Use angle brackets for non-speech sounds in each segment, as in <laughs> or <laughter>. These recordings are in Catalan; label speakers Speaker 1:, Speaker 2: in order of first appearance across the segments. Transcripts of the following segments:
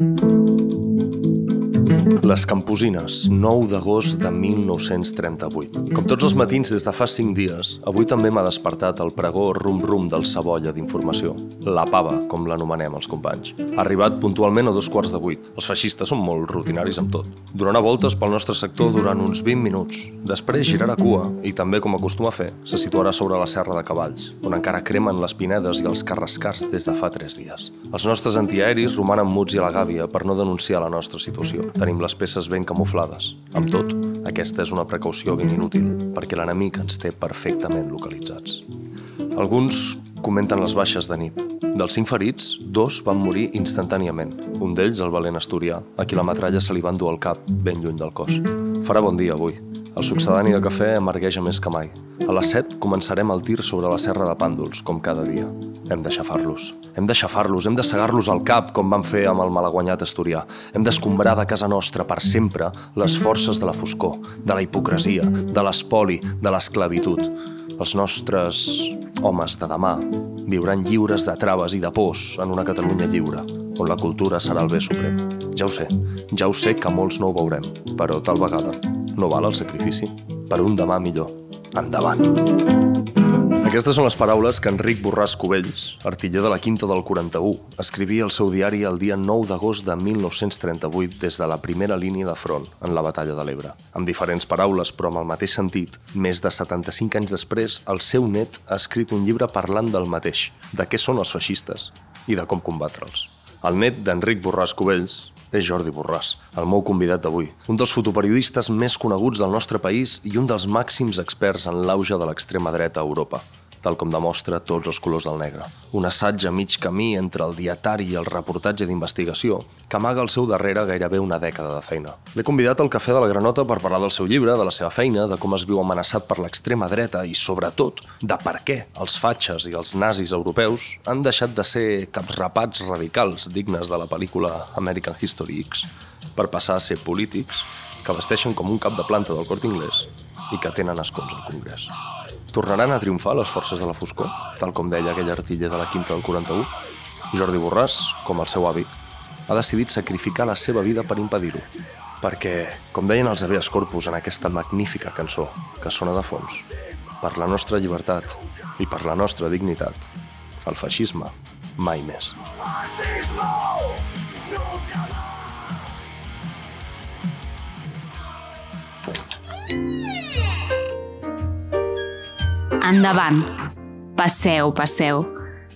Speaker 1: Música Les Camposines, 9 d'agost de 1938. Com tots els matins des de fa 5 dies, avui també m'ha despertat el pregó rum-rum del Sabolla d'informació. La pava, com l'anomenem els companys. Ha arribat puntualment a dos quarts de vuit. Els feixistes són molt rutinaris amb tot. Donarà voltes pel nostre sector durant uns 20 minuts. Després girarà cua i també, com acostuma a fer, se situarà sobre la Serra de Cavalls, on encara cremen les pinedes i els carrascars des de fa 3 dies. Els nostres antiaeris romanen muts i a la gàbia per no denunciar la nostra situació. Tenim les peces ben camuflades. Amb tot, aquesta és una precaució ben inútil, perquè l'enemic ens té perfectament localitzats. Alguns comenten les baixes de nit. Dels cinc ferits, dos van morir instantàniament. Un d'ells, el valent asturià, a qui la metralla se li va endur al cap, ben lluny del cos. Farà bon dia avui. El succedani de cafè amargueja més que mai. A les 7 començarem el tir sobre la serra de Pàndols, com cada dia. Hem de xafar-los. Hem de xafar-los, hem de segar-los al cap, com van fer amb el malaguanyat asturià. Hem d'escombrar de casa nostra per sempre les forces de la foscor, de la hipocresia, de l'espoli, de l'esclavitud. Els nostres homes de demà viuran lliures de traves i de pors en una Catalunya lliure, on la cultura serà el bé suprem. Ja ho sé, ja ho sé que molts no ho veurem, però tal vegada no val el sacrifici per un demà millor. Endavant! Aquestes són les paraules que Enric Borràs Cubells, artiller de la Quinta del 41, escrivia al seu diari el dia 9 d'agost de 1938 des de la primera línia de front en la batalla de l'Ebre. Amb diferents paraules, però amb el mateix sentit, més de 75 anys després, el seu net ha escrit un llibre parlant del mateix, de què són els feixistes i de com combatre'ls. El net d'Enric Borràs Cubells, és Jordi Borràs, el meu convidat d'avui. Un dels fotoperiodistes més coneguts del nostre país i un dels màxims experts en l'auge de l'extrema dreta a Europa tal com demostra tots els colors del negre. Un assaig a mig camí entre el dietari i el reportatge d'investigació que amaga al seu darrere gairebé una dècada de feina. L'he convidat al Cafè de la Granota per parlar del seu llibre, de la seva feina, de com es viu amenaçat per l'extrema dreta i, sobretot, de per què els fatxes i els nazis europeus han deixat de ser caps rapats radicals dignes de la pel·lícula American History X per passar a ser polítics que vesteixen com un cap de planta del cort inglès i que tenen escons al Congrés. Tornaran a triomfar les forces de la foscor, tal com deia aquell artiller de la quinta del 41? Jordi Borràs, com el seu avi, ha decidit sacrificar la seva vida per impedir-ho. Perquè, com deien els habeas corpus en aquesta magnífica cançó que sona de fons, per la nostra llibertat i per la nostra dignitat, el feixisme mai més.
Speaker 2: Endavant. Passeu, passeu.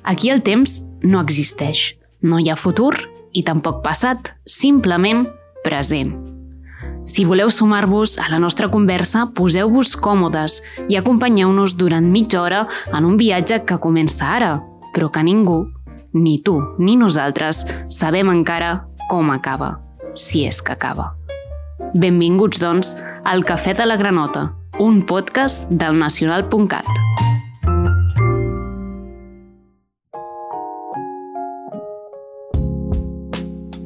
Speaker 2: Aquí el temps no existeix. No hi ha futur i tampoc passat, simplement present. Si voleu sumar-vos a la nostra conversa, poseu-vos còmodes i acompanyeu-nos durant mitja hora en un viatge que comença ara, però que ningú, ni tu ni nosaltres, sabem encara com acaba, si és que acaba. Benvinguts, doncs, al Cafè de la Granota, un podcast del nacional.cat.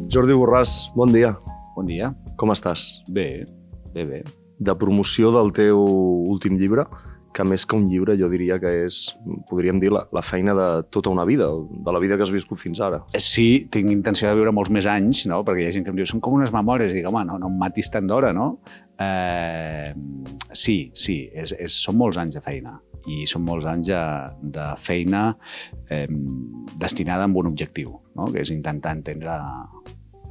Speaker 1: Jordi Borràs, bon dia.
Speaker 3: Bon dia.
Speaker 1: Com estàs?
Speaker 3: Bé, bé, bé.
Speaker 1: De promoció del teu últim llibre, que més que un llibre jo diria que és, podríem dir, la, la feina de tota una vida, de la vida que has viscut fins ara.
Speaker 3: Sí, tinc intenció de viure molts més anys, no? perquè hi ha gent que em diu, són com unes memòries, i dic, home, no, no em matis tant d'hora, no? Eh, sí, sí, és, és, són molts anys de feina i són molts anys de, de feina eh, destinada amb un objectiu, no? que és intentar entendre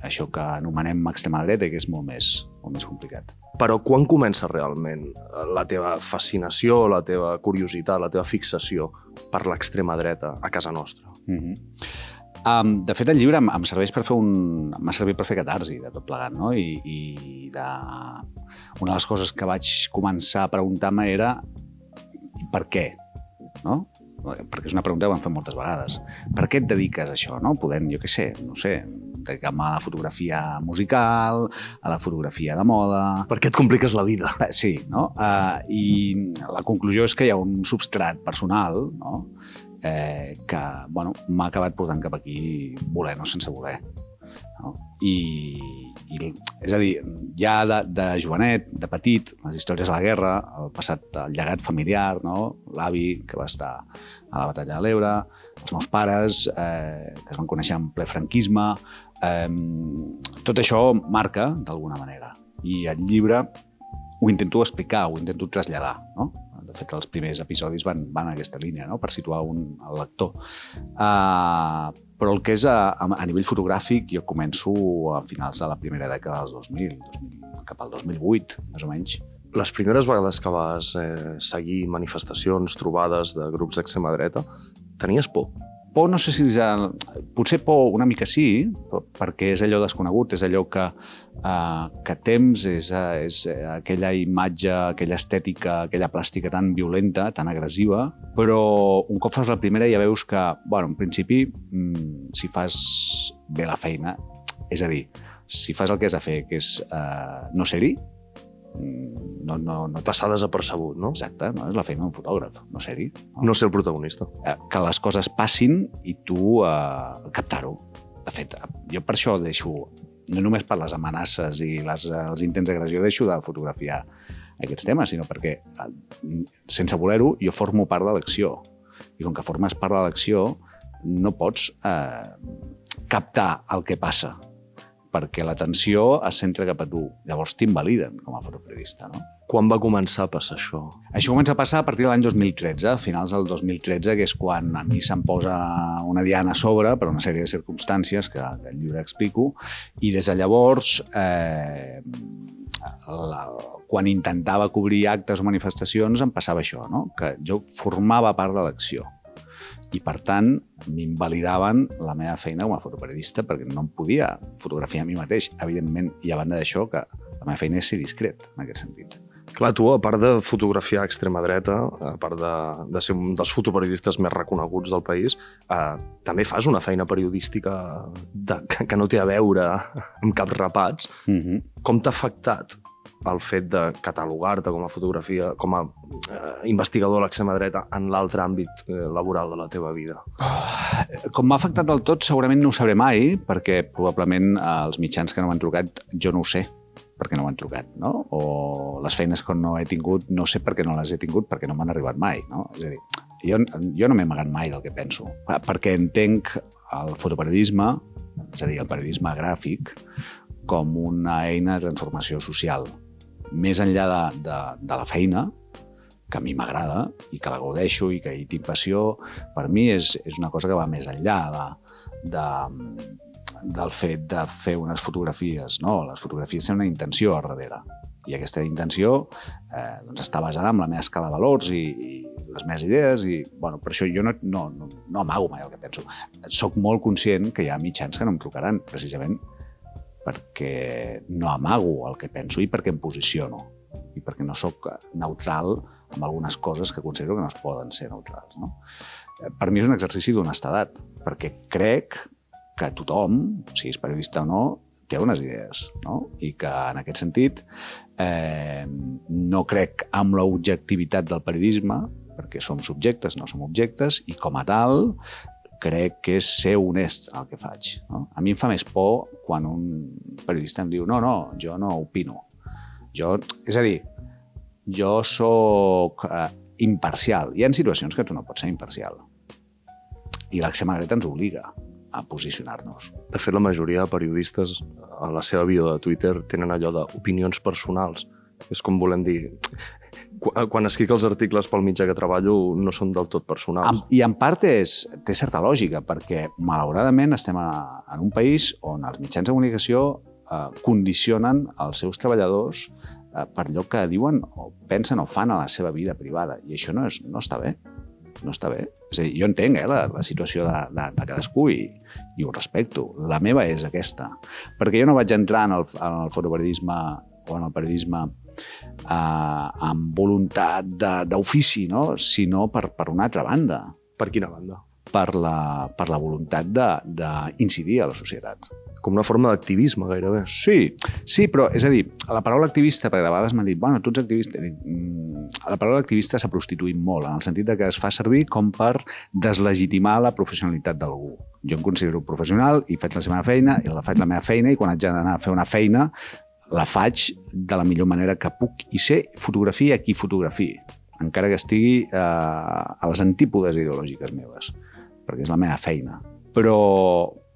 Speaker 3: això que anomenem extrema dreta que és molt més, molt més complicat.
Speaker 1: Però quan comença realment la teva fascinació, la teva curiositat, la teva fixació per l'extrema dreta a casa nostra?
Speaker 3: Mm -hmm. Um, de fet, el llibre em, em serveix per fer un... m'ha servit per fer catarsi de tot plegat, no? I, i de... una de les coses que vaig començar a preguntar-me era per què, no? perquè és una pregunta que vam fer moltes vegades. Per què et dediques a això, no? Podent, jo què sé, no sé, dedicar-me a la fotografia musical, a la fotografia de moda...
Speaker 1: Per què et compliques la vida?
Speaker 3: Sí, no? Uh, I la conclusió és que hi ha un substrat personal, no? Eh, que, bueno, m'ha acabat portant cap aquí voler, no sense voler. No? I, i, és a dir, ja de, de jovenet, de petit, les històries de la guerra, el passat, el llegat familiar, no? l'avi que va estar a la batalla de l'Ebre, els meus pares, eh, que es van conèixer en ple franquisme, eh, tot això marca d'alguna manera. I el llibre ho intento explicar, ho intento traslladar, no? De fet, els primers episodis van, van a aquesta línia, no? per situar un, el lector. Uh, però el que és a, a nivell fotogràfic, jo començo a finals de la primera dècada dels 2000, 2000 cap al 2008, més o menys.
Speaker 1: Les primeres vegades que vas eh, seguir manifestacions, trobades de grups d'extrema dreta, tenies por?
Speaker 3: Por no sé si ja... Potser por una mica sí, perquè és allò desconegut, és allò que, uh, que temps, és, uh, és aquella imatge, aquella estètica, aquella plàstica tan violenta, tan agressiva, però un cop fas la primera ja veus que, bueno, en principi, mm, si fas bé la feina, és a dir, si fas el que has de fer, que és uh, no ser-hi, no, no, no
Speaker 1: passar desapercebut, no?
Speaker 3: Exacte, no? és la feina d'un fotògraf, no ser-hi.
Speaker 1: No? no ser el protagonista.
Speaker 3: Eh, que les coses passin i tu eh, captar-ho. De fet, jo per això deixo, no només per les amenaces i les, els intents d'agressió, deixo de fotografiar aquests temes, sinó perquè, eh, sense voler-ho, jo formo part de l'acció. I com que formes part de l'acció, no pots eh, captar el que passa perquè l'atenció es centra cap a tu. Llavors t'invaliden com a fotoperiodista, no?
Speaker 1: Quan va començar a passar això?
Speaker 3: Això comença a passar a partir de l'any 2013, a finals del 2013, que és quan a mi se'm posa una diana a sobre per una sèrie de circumstàncies que, que el llibre explico, i des de llavors, eh, la, quan intentava cobrir actes o manifestacions em passava això, no? que jo formava part de l'acció i per tant m'invalidaven la meva feina com a fotoperiodista perquè no em podia fotografiar a mi mateix, evidentment, i a banda d'això que la meva feina és ser discret en aquest sentit.
Speaker 1: Clar, tu, a part de fotografiar extrema dreta, a part de, de ser un dels fotoperiodistes més reconeguts del país, eh, també fas una feina periodística de, que, que no té a veure amb cap rapats. Mm -hmm. Com t'ha afectat el fet de catalogar-te com a fotografia, com a eh, investigador a l'extrema dreta en l'altre àmbit eh, laboral de la teva vida?
Speaker 3: Oh, com m'ha afectat del tot, segurament no ho sabré mai, perquè probablement eh, els mitjans que no m'han trucat jo no ho sé perquè no m'han trucat, no? O les feines que no he tingut, no sé per què no les he tingut, perquè no m'han arribat mai, no? És a dir, jo, jo no m'he amagat mai del que penso, perquè entenc el fotoperiodisme, és a dir, el periodisme gràfic, com una eina de transformació social més enllà de, de, de la feina, que a mi m'agrada i que la gaudeixo i que hi tinc passió, per mi és, és una cosa que va més enllà de, de, del fet de fer unes fotografies. No, les fotografies tenen una intenció a darrere i aquesta intenció eh, doncs està basada en la meva escala de valors i, i les meves idees i bueno, per això jo no, no, no, no amago mai el que penso. Soc molt conscient que hi ha mitjans que no em trucaran precisament perquè no amago el que penso i perquè em posiciono i perquè no sóc neutral amb algunes coses que considero que no es poden ser neutrals. No? Per mi és un exercici d'honestedat, perquè crec que tothom, si és periodista o no, té unes idees, no? I que en aquest sentit eh, no crec amb l'objectivitat del periodisme, perquè som subjectes, no som objectes, i com a tal crec que és ser honest el que faig. No? A mi em fa més por quan un periodista em diu no, no, jo no opino. Jo, és a dir, jo sóc eh, imparcial. Hi ha situacions que tu no pots ser imparcial. I l'extrema dreta ens obliga a posicionar-nos.
Speaker 1: De fet, la majoria de periodistes a la seva vida de Twitter tenen allò d'opinions personals. És com volem dir quan escric els articles pel mitjà que treballo no són del tot personals.
Speaker 3: I en part és, té certa lògica, perquè malauradament estem a, en un país on els mitjans de comunicació eh, condicionen els seus treballadors eh, per allò que diuen o pensen o fan a la seva vida privada. I això no, és, no està bé. No està bé. És a dir, jo entenc eh, la, la situació de, de, de cadascú i, i ho respecto. La meva és aquesta. Perquè jo no vaig entrar en el, en el fotoperiodisme o en el periodisme eh, amb voluntat d'ofici, no? sinó per, per una altra banda.
Speaker 1: Per quina banda?
Speaker 3: Per la, per la voluntat d'incidir a la societat.
Speaker 1: Com una forma d'activisme, gairebé.
Speaker 3: Sí, sí, però, és a dir, la paraula activista, perquè de vegades m'han dit, bueno, tu ets activista... Mm, la paraula activista s'ha prostituït molt, en el sentit de que es fa servir com per deslegitimar la professionalitat d'algú. Jo em considero professional i faig la meva feina, i la faig la meva feina, i quan haig d'anar a fer una feina, la faig de la millor manera que puc i sé fotografia a qui fotografi, encara que estigui eh, a les antípodes ideològiques meves, perquè és la meva feina. Però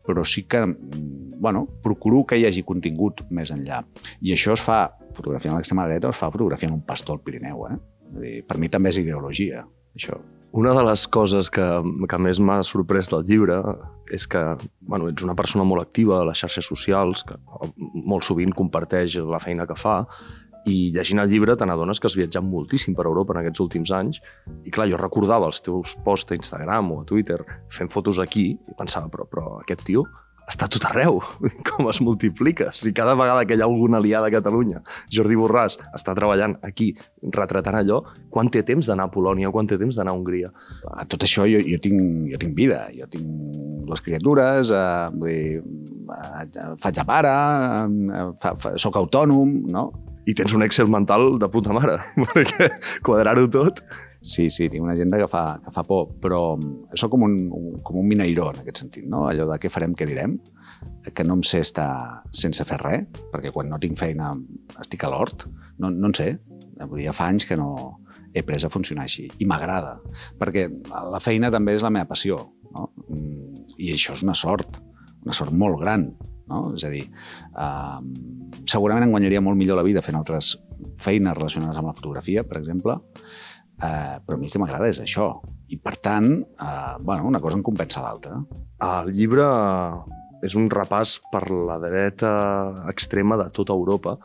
Speaker 3: però sí que bueno, procuro que hi hagi contingut més enllà. I això es fa, fotografiant l'extrema dreta, es fa fotografiant un pastor al Pirineu. Eh? Dir, per mi també és ideologia, això.
Speaker 1: Una de les coses que, que més m'ha sorprès del llibre és que bueno, ets una persona molt activa a les xarxes socials, que molt sovint comparteix la feina que fa, i llegint el llibre te n'adones que has viatjat moltíssim per Europa en aquests últims anys. I clar, jo recordava els teus posts a Instagram o a Twitter fent fotos aquí i pensava, però, però aquest tio està tot arreu. <laughs> Com es multiplica? Si cada vegada que hi ha alguna aliada a Catalunya, Jordi Borràs està treballant aquí, retratant allò, quan té temps d'anar a Polònia, quan té temps d'anar a Hongria?
Speaker 3: A tot això jo, jo, tinc, jo tinc vida, jo tinc les criatures, eh, vull dir, eh, faig a pare, eh, fa, fa, soc autònom, no?
Speaker 1: I tens un Excel mental de puta mare, <laughs> perquè quadrar-ho tot
Speaker 3: Sí, sí, tinc una agenda que fa, que fa por, però sóc com un, com un mineiró en aquest sentit, no? allò de què farem, què direm, que no em sé estar sense fer res, perquè quan no tinc feina estic a l'hort, no, no en sé, vull dir, fa anys que no he pres a funcionar així, i m'agrada, perquè la feina també és la meva passió, no? i això és una sort, una sort molt gran, no? És a dir, eh, segurament em guanyaria molt millor la vida fent altres feines relacionades amb la fotografia, per exemple, Eh, però a mi el que m'agrada és això. I, per tant, eh, bueno, una cosa en compensa l'altra.
Speaker 1: El llibre és un repàs per la dreta extrema de tota Europa.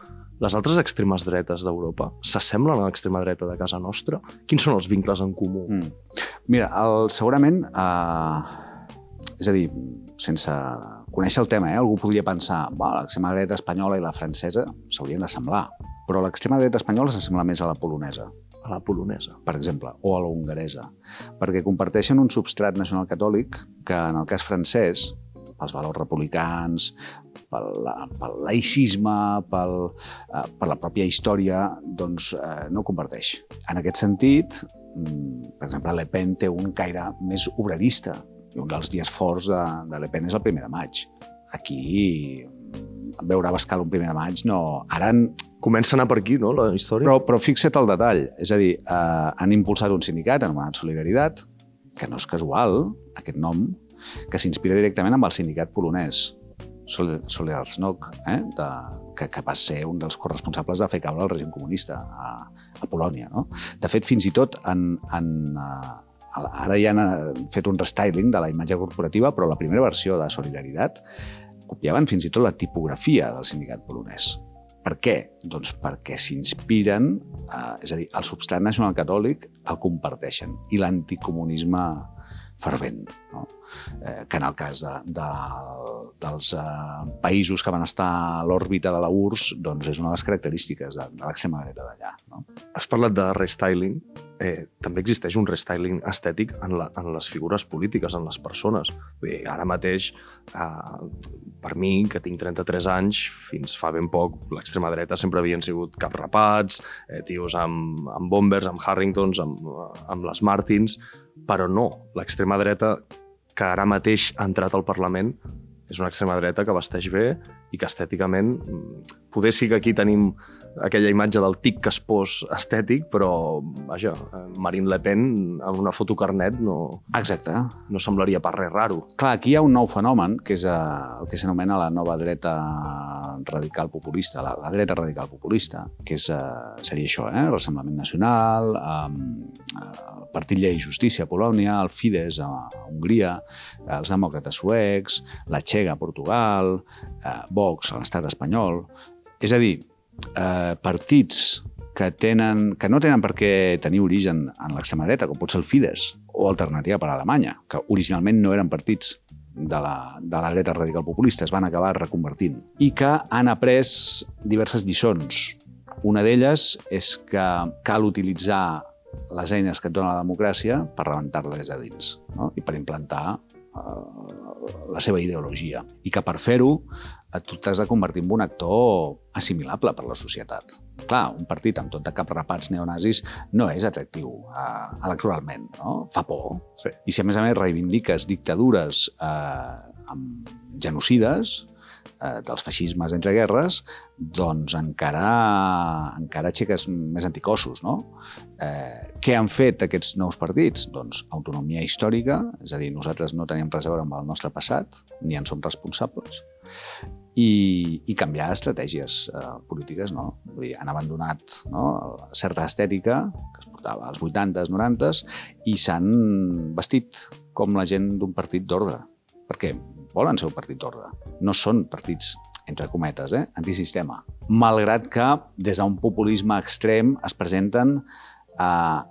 Speaker 1: Les altres extremes dretes d'Europa s'assemblen a l'extrema dreta de casa nostra? Quins són els vincles en comú? Mm.
Speaker 3: Mira, el, segurament... Eh, és a dir, sense conèixer el tema, eh, algú podria pensar l'extrema dreta espanyola i la francesa s'haurien d'assemblar, però l'extrema dreta espanyola s'assembla més a la polonesa
Speaker 1: a la polonesa.
Speaker 3: Per exemple, o a la hongaresa, perquè comparteixen un substrat nacional catòlic que, en el cas francès, pels valors republicans, pel, pel laïcisme, pel, eh, per la pròpia història, doncs eh, no comparteix. En aquest sentit, mm, per exemple, Le Pen té un caire més obrerista, i un dels dies forts de, de Le Pen és el primer de maig. Aquí veure Bascal un primer de maig no... Ara
Speaker 1: Comença a anar per aquí, no, la història?
Speaker 3: Però, però fixa't el detall. És a dir, eh, han impulsat un sindicat anomenat Solidaritat, que no és casual, aquest nom, que s'inspira directament amb el sindicat polonès, Solidarnosc, eh? de, que, que va ser un dels corresponsables de fer caure el règim comunista a, a Polònia. No? De fet, fins i tot en, en, uh, ara ja han eh, fet un restyling de la imatge corporativa, però la primera versió de Solidaritat copiaven fins i tot la tipografia del sindicat polonès. Per què? Doncs perquè s'inspiren, eh, és a dir, el substrat nacional catòlic el comparteixen i l'anticomunisme fervent. No? Eh, que en el cas de, de, dels eh, països que van estar a l'òrbita de la URSS, doncs és una de les característiques de, de l'extrema dreta d'allà. No?
Speaker 1: Has parlat de restyling eh, també existeix un restyling estètic en, la, en les figures polítiques, en les persones. Bé, ara mateix, eh, per mi, que tinc 33 anys, fins fa ben poc, l'extrema dreta sempre havien sigut cap rapats, eh, tios amb, amb bombers, amb Harringtons, amb, amb les Martins, però no, l'extrema dreta que ara mateix ha entrat al Parlament és una extrema dreta que vesteix bé i que estèticament... Mm, poder sí que aquí tenim aquella imatge del tic caspós estètic, però, vaja, Marine Le Pen amb una foto carnet no...
Speaker 3: Exacte.
Speaker 1: No semblaria pas res raro.
Speaker 3: Clar, aquí hi ha un nou fenomen, que és eh, el que s'anomena la nova dreta radical populista, la, la dreta radical populista, que és, eh, seria això, eh? Ressemblament Nacional, eh, Partit Llei i Justícia a Polònia, el Fidesz a Hongria, els demòcrates suecs, la Txega a Portugal, eh, Vox a l'estat espanyol... És a dir, eh, partits que, tenen, que no tenen per què tenir origen en l'extrema dreta, com pot ser el Fidesz o Alternativa per a Alemanya, que originalment no eren partits de la, de la dreta radical populista, es van acabar reconvertint, i que han après diverses lliçons. Una d'elles és que cal utilitzar les eines que et dona la democràcia per rebentar-la des de dins no? i per implantar eh, la seva ideologia. I que per fer-ho tu t'has de convertir en un actor assimilable per la societat. Clar, un partit amb tot de cap rapats neonazis no és atractiu uh, electoralment, no? Fa por. Sí. I si a més a més reivindiques dictadures uh, amb genocides, eh, dels feixismes entre guerres, doncs encara, encara aixeques més anticossos, no? Eh, què han fet aquests nous partits? Doncs autonomia històrica, és a dir, nosaltres no tenim res a veure amb el nostre passat, ni en som responsables, i, i canviar estratègies eh, polítiques, no? Vull dir, han abandonat no, certa estètica que es portava als 80s, 90s i s'han vestit com la gent d'un partit d'ordre. Perquè volen ser un partit d'ordre. No són partits entre cometes, eh? antisistema. Malgrat que des d'un populisme extrem es presenten eh,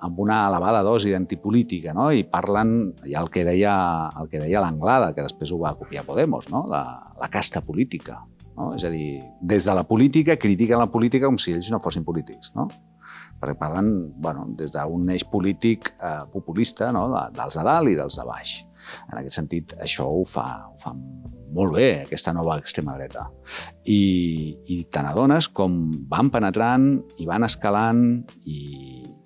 Speaker 3: amb una elevada dosi d'antipolítica, no? i parlen, ja el que deia el que deia l'Anglada, que després ho va copiar Podemos, no? la, la casta política. No? És a dir, des de la política critiquen la política com si ells no fossin polítics. No? perquè parlen bueno, des d'un eix polític eh, populista, no? de, dels de dalt i dels de baix. En aquest sentit, això ho fa, ho fa molt bé, aquesta nova extrema dreta. I, i te n'adones com van penetrant i van escalant i,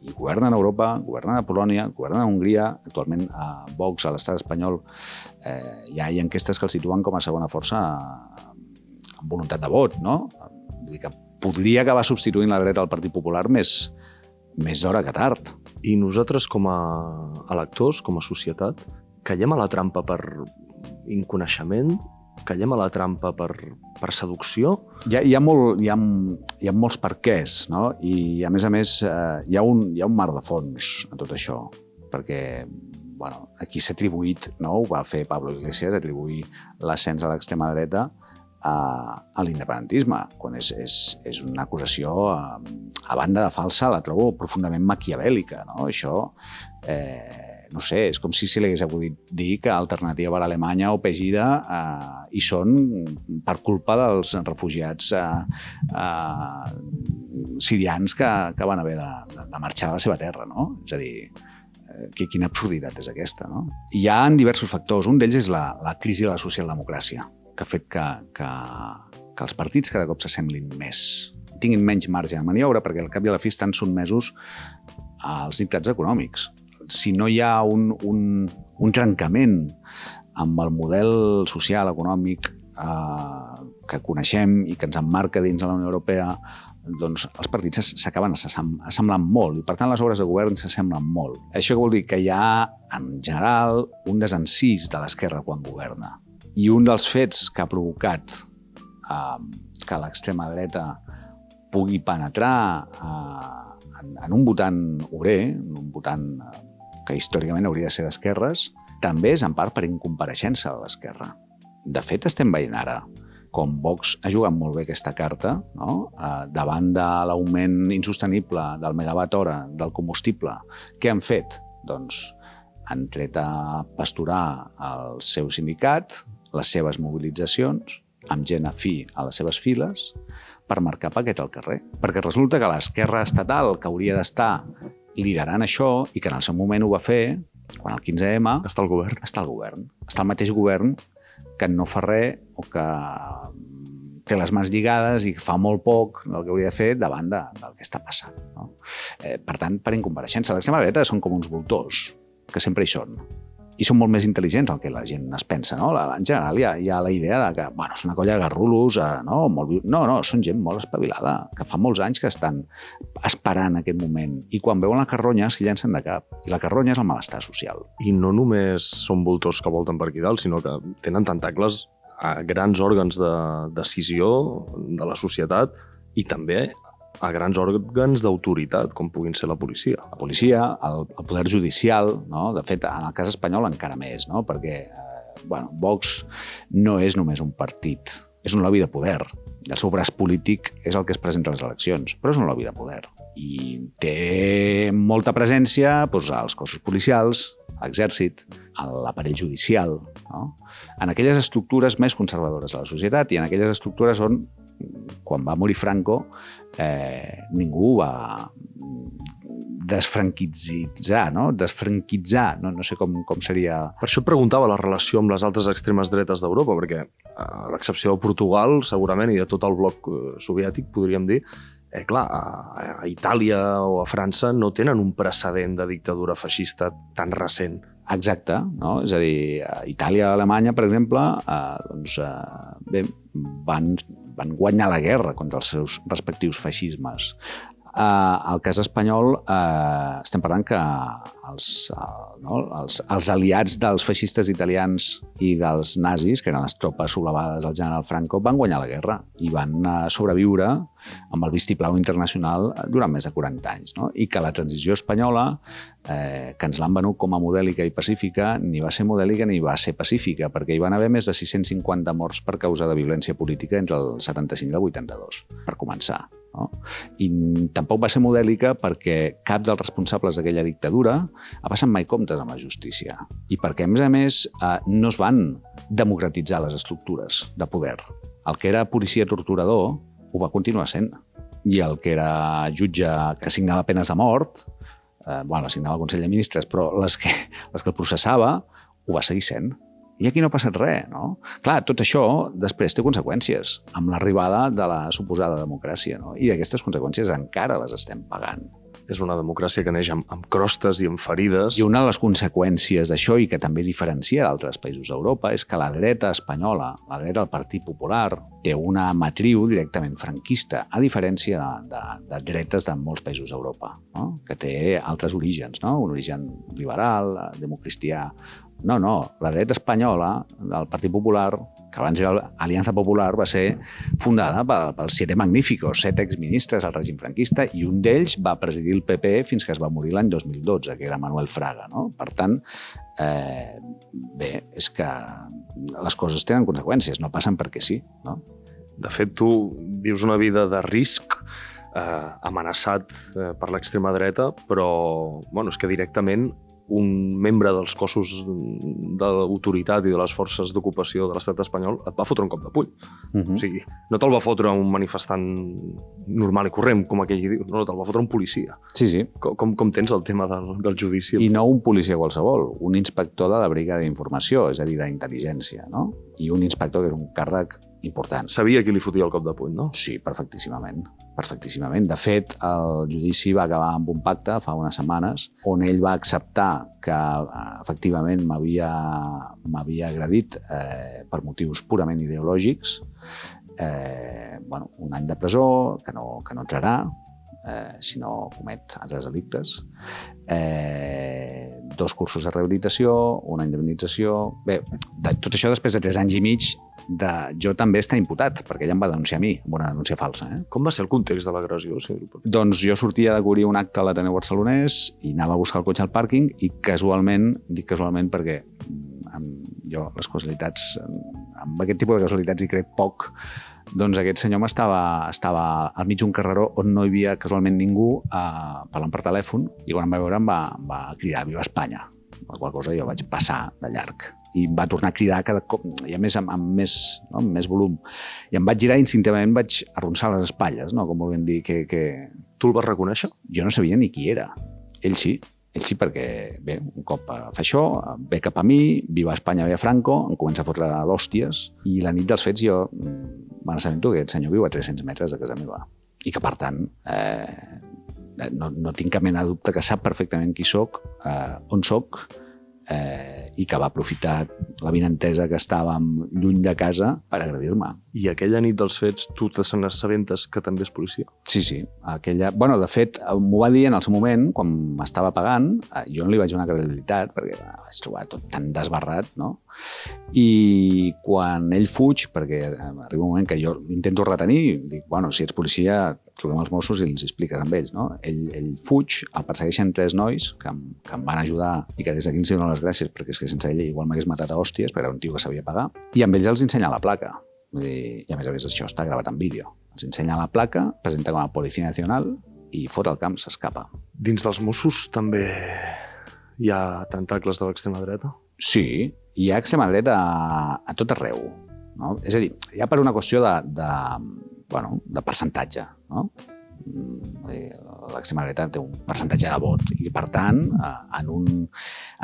Speaker 3: i governen Europa, governen a Polònia, governen a Hongria, actualment a Vox, a l'estat espanyol, eh, hi ha enquestes que el situen com a segona força amb voluntat de vot, no? Vull dir que podria acabar substituint la dreta del Partit Popular més, més d'hora que tard.
Speaker 1: I nosaltres, com a electors, com a societat, caiem a la trampa per inconeixement, caiem a la trampa per, per seducció?
Speaker 3: Hi ha, hi, ha molt, hi, ha, hi ha molts perquès, no? I, a més a més, eh, hi, ha un, hi ha un mar de fons a tot això, perquè bueno, aquí s'ha atribuït, no? ho va fer Pablo Iglesias, atribuir l'ascens a l'extrema dreta a, a l'independentisme, quan és, és, és una acusació a, a banda de falsa, la trobo profundament maquiavèlica. No? Això eh, no sé, és com si se li hagués acudit dir que Alternativa per Alemanya o Pegida eh, hi són per culpa dels refugiats eh, eh, sirians que, que van haver de, de, de marxar de la seva terra, no? És a dir, eh, que, quina absurditat és aquesta, no? Hi ha diversos factors. Un d'ells és la, la crisi de la socialdemocràcia, que ha fet que, que, que els partits cada cop s'assemblin més, tinguin menys marge de maniobra, perquè al cap i a la fi estan sotmesos als dictats econòmics si no hi ha un, un, un trencament amb el model social, econòmic eh, que coneixem i que ens emmarca dins de la Unió Europea, doncs els partits s'acaben assemblant molt i, per tant, les obres de govern s'assemblen molt. Això vol dir que hi ha, en general, un desencís de l'esquerra quan governa. I un dels fets que ha provocat eh, que l'extrema dreta pugui penetrar eh, en, en un votant obrer, en un votant eh, que històricament hauria de ser d'esquerres, també és en part per incompareixença de l'esquerra. De fet, estem veient ara com Vox ha jugat molt bé aquesta carta, no? eh, davant de l'augment insostenible del megawatt hora del combustible. Què han fet? Doncs han tret a pasturar el seu sindicat, les seves mobilitzacions, amb gent afí a les seves files, per marcar paquet al carrer. Perquè resulta que l'esquerra estatal, que hauria d'estar liderant això i que en el seu moment ho va fer, quan el 15M...
Speaker 1: Està al govern.
Speaker 3: Està al govern. Està el mateix govern que no fa res o que té les mans lligades i fa molt poc del que hauria de fer davant de, del que està passant. No? Eh, per tant, per incompareixença, l'extrema dreta són com uns voltors, que sempre hi són i són molt més intel·ligents del que la gent es pensa. No? En general hi ha, hi ha la idea de que bueno, és una colla de garrulos, eh, no? Molt, no, no, són gent molt espavilada, que fa molts anys que estan esperant aquest moment. I quan veuen la carronya s'hi llencen de cap. I la carronya és el malestar social.
Speaker 1: I no només són voltors que volten per aquí dalt, sinó que tenen tentacles a grans òrgans de decisió de la societat i també a grans òrgans d'autoritat, com puguin ser la policia.
Speaker 3: La policia, el, el poder judicial, no? de fet, en el cas espanyol encara més, no? perquè eh, bueno, Vox no és només un partit, és un lobby de poder. El seu braç polític és el que es presenta a les eleccions, però és un lobby de poder. I té molta presència doncs, als cossos policials, a l'exèrcit, a l'aparell judicial, no? en aquelles estructures més conservadores de la societat i en aquelles estructures on quan va morir Franco, eh, ningú va desfranquitzar, no? Desfranquitzar, no, no sé com, com seria...
Speaker 1: Per això preguntava la relació amb les altres extremes dretes d'Europa, perquè a l'excepció de Portugal, segurament, i de tot el bloc eh, soviètic, podríem dir, eh, clar, a, a Itàlia o a França no tenen un precedent de dictadura feixista tan recent.
Speaker 3: exacte, no? és a dir, a Itàlia i Alemanya, per exemple, eh, doncs, eh, bé, van, van guanyar la guerra contra els seus respectius feixismes. Eh, el cas espanyol eh, estem parlant que els, eh, no, els, els aliats dels feixistes italians i dels nazis, que eren les tropes sublevades al general Franco, van guanyar la guerra i van eh, sobreviure amb el vistiplau internacional durant més de 40 anys. No? I que la transició espanyola, eh, que ens l'han venut com a modèlica i pacífica, ni va ser modèlica ni va ser pacífica, perquè hi van haver més de 650 morts per causa de violència política entre el 75 i el 82, per començar. No? I tampoc va ser modèlica perquè cap dels responsables d'aquella dictadura ha passat mai comptes amb la justícia. I perquè, a més a més, eh, no es van democratitzar les estructures de poder. El que era policia torturador ho va continuar sent. I el que era jutge que signava penes de mort, eh, bueno, signava el Consell de Ministres, però les que, les que el processava ho va seguir sent. I aquí no ha passat res, no? Clar, tot això després té conseqüències amb l'arribada de la suposada democràcia, no? I aquestes conseqüències encara les estem pagant.
Speaker 1: És una democràcia que neix amb, amb crostes i amb ferides.
Speaker 3: I una de les conseqüències d'això, i que també diferencia d'altres països d'Europa, és que la dreta espanyola, la dreta del Partit Popular, té una matriu directament franquista, a diferència de, de, de dretes de molts països d'Europa, no? que té altres orígens, no? un origen liberal, democristià, no, no, la dreta espanyola del Partit Popular, que abans era l'Aliança Popular, va ser fundada pels pel Siete Magníficos, set exministres al règim franquista, i un d'ells va presidir el PP fins que es va morir l'any 2012, que era Manuel Fraga. No? Per tant, eh, bé, és que les coses tenen conseqüències, no passen perquè sí. No?
Speaker 1: De fet, tu vius una vida de risc, eh, amenaçat eh, per l'extrema dreta, però bueno, és que directament un membre dels cossos de l'autoritat i de les forces d'ocupació de l'estat espanyol et va fotre un cop de puny. Uh
Speaker 3: Mhm.
Speaker 1: -huh. O sigui, no te'l va fotre un manifestant normal i corrent, com aquell diu, no, no te'l va fotre un policia.
Speaker 3: Sí, sí.
Speaker 1: Com, com, com tens el tema del, del judici?
Speaker 3: I no un policia qualsevol, un inspector de la brigada d'informació, és a dir, d'intel·ligència, no? I un inspector que és un càrrec important.
Speaker 1: Sabia qui li fotia el cop de puny, no?
Speaker 3: Sí, perfectíssimament. Perfectíssimament. De fet, el judici va acabar amb un pacte fa unes setmanes on ell va acceptar que eh, efectivament m'havia m'havia agredit eh, per motius purament ideològics, eh, bueno, un any de presó, que no, que no entrarà, eh, si no comet altres delictes, eh, dos cursos de rehabilitació, una indemnització... Bé, de, tot això després de tres anys i mig de jo també estar imputat, perquè ella em va denunciar a mi, amb una denúncia falsa. Eh?
Speaker 1: Com va ser el context de l'agressió? Sí,
Speaker 3: Doncs jo sortia de cobrir un acte a l'Ateneu Barcelonès i anava a buscar el cotxe al pàrquing i casualment, dic casualment perquè mm, amb, jo les casualitats, amb aquest tipus de casualitats hi crec poc, doncs aquest senyor estava, estava al mig d'un carreró on no hi havia casualment ningú eh, parlant per telèfon i quan em va veure em va, em va cridar Viva Espanya, la qual cosa jo vaig passar de llarg i em va tornar a cridar cada cop, i a més amb, amb, més, no, amb més volum. I em vaig girar i instintivament vaig arronsar les espatlles, no? com volguem dir que, que...
Speaker 1: Tu el vas reconèixer?
Speaker 3: Jo no sabia ni qui era. Ell sí, ell sí, perquè, bé, un cop fa això, ve cap a mi, viva Espanya, ve a Franco, em comença a fotre d'hòsties, i la nit dels fets jo mm, m'assabento que aquest senyor viu a 300 metres de casa meva. I que, per tant, eh, no, no tinc cap mena de dubte que sap perfectament qui sóc, eh, on sóc, eh, i que va aprofitar la vinentesa que estàvem lluny de casa per agredir-me.
Speaker 1: I aquella nit dels fets tu te n'assabentes que també és policia?
Speaker 3: Sí, sí. Aquella... bueno, de fet, m'ho va dir en el seu moment, quan m'estava pagant, eh, jo no li vaig donar credibilitat, perquè eh, vaig trobar tot tan desbarrat, no? I quan ell fuig, perquè eh, arriba un moment que jo intento retenir, dic, bueno, si ets policia, truquem els Mossos i els expliques amb ells, no? Ell, ell fuig, el persegueixen tres nois que, em, que em van ajudar i que des d'aquí els dono les gràcies perquè és que sense ell igual m'hagués matat a hòsties, perquè era un tio que sabia pagar, i amb ells els ensenya la placa. Vull dir, I a més a més això està gravat en vídeo. Els ensenya la placa, presenta com a Policia Nacional i fot el camp, s'escapa.
Speaker 1: Dins dels Mossos també hi ha tentacles de l'extrema dreta?
Speaker 3: Sí, hi ha extrema dreta a, a tot arreu. No? És a dir, ja per una qüestió de, de, bueno, de percentatge. No? Mm, L'extrema dreta té un percentatge de vot i, per tant, eh, en un,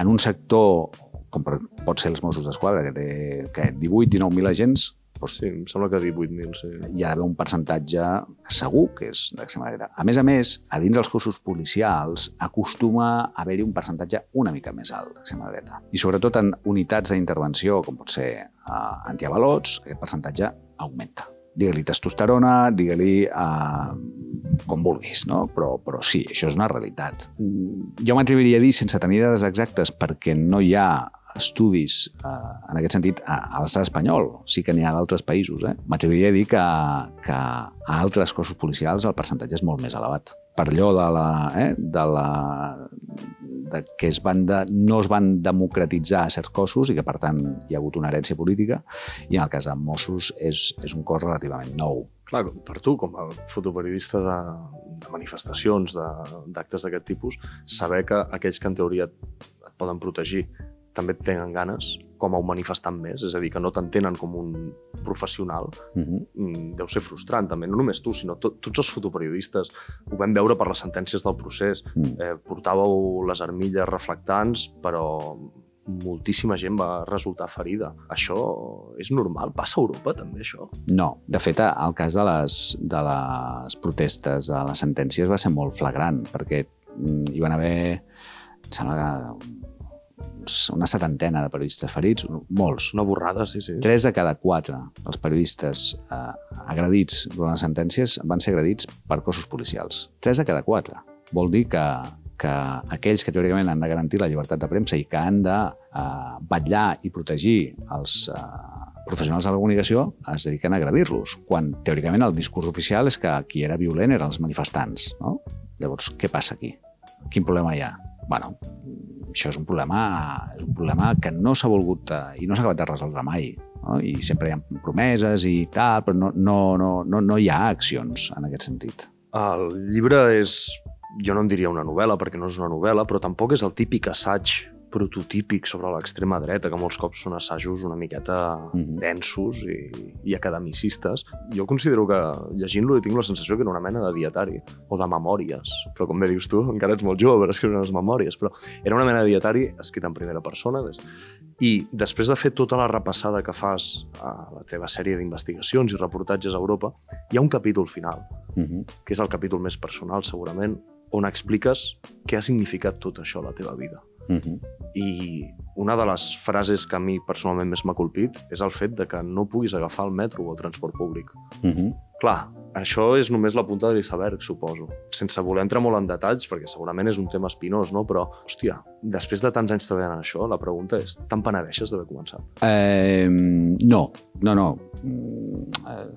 Speaker 3: en un sector com pot ser els Mossos d'Esquadra, que té que 18-19.000 agents,
Speaker 1: Sí, em sembla que 18.000, sí.
Speaker 3: hi ha d'haver un percentatge segur que és d'extrema dreta. A més a més, a dins dels cossos policials acostuma a haver-hi un percentatge una mica més alt d'extrema dreta. I sobretot en unitats d'intervenció, com pot ser uh, antiavalots, aquest percentatge augmenta. Digue-li testosterona, digue-li uh, com vulguis, no? Però, però sí, això és una realitat. Mm, Jo m'atreviria a dir, sense tenir dades exactes, perquè no hi ha estudis eh, en aquest sentit a, a l'estat espanyol, sí que n'hi ha d'altres països. Eh? M'atreviria a dir que, que a altres cossos policials el percentatge és molt més elevat. Per allò de la, eh, de la, de que es van de, no es van democratitzar certs cossos i que, per tant, hi ha hagut una herència política, i en el cas de Mossos és, és un cos relativament nou.
Speaker 1: Clar, per tu, com a fotoperiodista de, de manifestacions, d'actes d'aquest tipus, saber que aquells que en teoria et poden protegir també et tenen ganes com a un manifestant més, és a dir, que no t'entenen com un professional,
Speaker 3: Uh -huh.
Speaker 1: mm, deu ser frustrant també, no només tu, sinó to tots els fotoperiodistes. Ho vam veure per les sentències del procés.
Speaker 3: Mm.
Speaker 1: Eh, portàveu les armilles reflectants, però moltíssima gent va resultar ferida. Això és normal? Passa a Europa també, això?
Speaker 3: No, de fet, el cas de les, de les protestes, de les sentències, va ser molt flagrant, perquè mm, hi van haver, em sembla que una setantena de periodistes ferits, molts.
Speaker 1: Una borrada, sí, sí.
Speaker 3: Tres de cada quatre dels periodistes eh, agredits durant les sentències van ser agredits per cossos policials. Tres de cada quatre. Vol dir que, que aquells que teòricament han de garantir la llibertat de premsa i que han de eh, vetllar i protegir els eh, professionals de la comunicació es dediquen a agredir-los, quan teòricament el discurs oficial és que qui era violent eren els manifestants. No? Llavors, què passa aquí? Quin problema hi ha? Bueno, això és un problema, és un problema que no s'ha volgut eh, i no s'ha acabat de resoldre mai. No? I sempre hi ha promeses i tal, però no, no, no, no, no hi ha accions en aquest sentit.
Speaker 1: El llibre és, jo no en diria una novel·la, perquè no és una novel·la, però tampoc és el típic assaig prototípic sobre l'extrema dreta, que molts cops són assajos una miqueta
Speaker 3: Mhm.
Speaker 1: densos i, i academicistes. Jo considero que llegint-lo tinc la sensació que era una mena de dietari o de memòries. Però com bé dius tu, encara ets molt jove per escriure unes memòries, però era una mena de dietari escrit en primera persona. Des... I després de fer tota la repassada que fas a la teva sèrie d'investigacions i reportatges a Europa, hi ha un capítol final,
Speaker 3: Uh -huh.
Speaker 1: que és el capítol més personal, segurament, on expliques què ha significat tot això a la teva vida.
Speaker 3: Uh -huh.
Speaker 1: I una de les frases que a mi personalment més m'ha colpit és el fet de que no puguis agafar el metro o el transport públic.
Speaker 3: Uh -huh.
Speaker 1: Clar, això és només la punta de l'iceberg, suposo. Sense voler entrar molt en detalls, perquè segurament és un tema espinós, no? Però, hòstia, després de tants anys treballant en això, la pregunta és, te'n penedeixes d'haver començat?
Speaker 3: Eh, no, no, no. Mm, eh,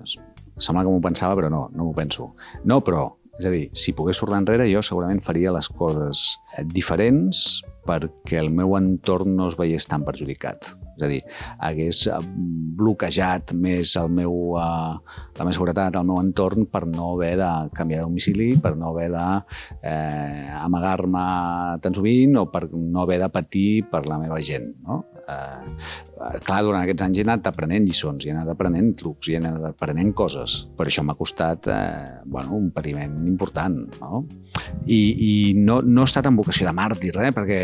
Speaker 3: sembla que m'ho pensava, però no, no m'ho penso. No, però, és a dir, si pogués tornar enrere, jo segurament faria les coses eh, diferents perquè el meu entorn no es veiés tan perjudicat. És a dir, hagués eh, bloquejat més el meu, eh, la meva seguretat, el meu entorn per no haver de canviar de domicili, per no haver de eh, tan sovint o per no haver de patir per la meva gent. No? Eh, clar, durant aquests anys he anat aprenent lliçons, he anat aprenent trucs, he anat aprenent coses. Per això m'ha costat eh, bueno, un patiment important. No? I, i no, no he estat en vocació de màrtir, eh? perquè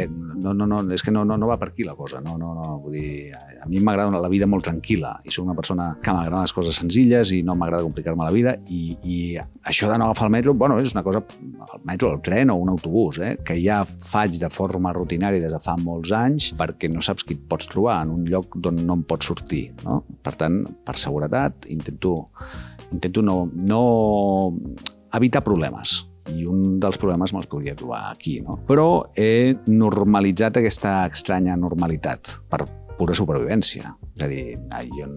Speaker 3: no, no, no, és que no, no, no va per aquí la cosa. No, no, no, vull dir, a mi m'agrada la vida molt tranquil·la i soc una persona que m'agraden les coses senzilles i no m'agrada complicar-me la vida i, i això de no agafar el metro, bueno, és una cosa, el metro, el tren o un autobús, eh? que ja faig de forma rutinària des de fa molts anys perquè no saps qui et pots trobar en un lloc d'on no em pots sortir. No? Per tant, per seguretat, intento, intento no, no evitar problemes i un dels problemes me'ls podria trobar aquí, no? Però he normalitzat aquesta estranya normalitat per pura supervivència. És a dir, jo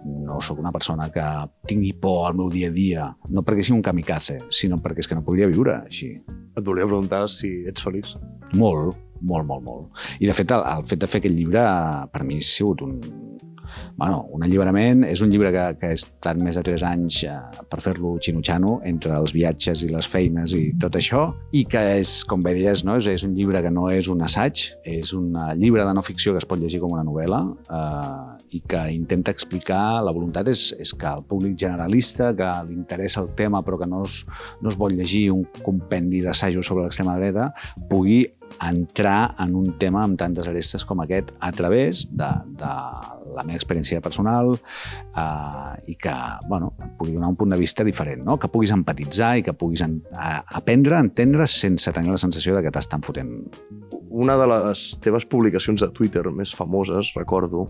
Speaker 3: no sóc una persona que tingui por al meu dia a dia, no perquè sigui un kamikaze, sinó perquè és que no podria viure així.
Speaker 1: Et volia preguntar si ets feliç.
Speaker 3: Molt, molt, molt, molt. I de fet, el, el fet de fer aquest llibre per mi ha sigut un, bueno, un alliberament. És un llibre que, que he estat més de 3 anys eh, per fer-lo xinutxano entre els viatges i les feines i tot això, i que és, com bé deies, no? és, és un llibre que no és un assaig, és un eh, llibre de no ficció que es pot llegir com una novel·la eh, i que intenta explicar, la voluntat és, és que el públic generalista, que li interessa el tema però que no es, no es vol llegir un compendi d'assajos sobre l'extrema dreta, pugui entrar en un tema amb tantes arestes com aquest a través de, de la meva experiència personal eh, i que bueno, et pugui donar un punt de vista diferent, no? que puguis empatitzar i que puguis en, a, aprendre a entendre sense tenir la sensació de que t'estan fotent.
Speaker 1: Una de les teves publicacions de Twitter més famoses, recordo,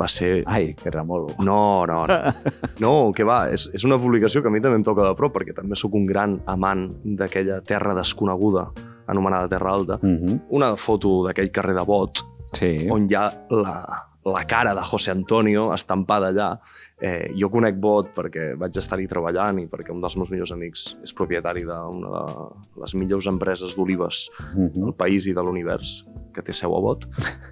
Speaker 1: va ser...
Speaker 3: Ai, que remolo.
Speaker 1: No, no, no. <laughs> No, que va, és, és una publicació que a mi també em toca de prop, perquè també sóc un gran amant d'aquella terra desconeguda anomenada Terra Alta.
Speaker 3: Mm -hmm.
Speaker 1: Una foto d'aquell carrer de Bot,
Speaker 3: Sí.
Speaker 1: on hi ha la, la cara de José Antonio estampada allà. Eh, jo conec Bot perquè vaig estar-hi treballant i perquè un dels meus millors amics és propietari d'una de les millors empreses d'olives
Speaker 3: Mm
Speaker 1: del
Speaker 3: -hmm.
Speaker 1: país i de l'univers, que té seu a Bot.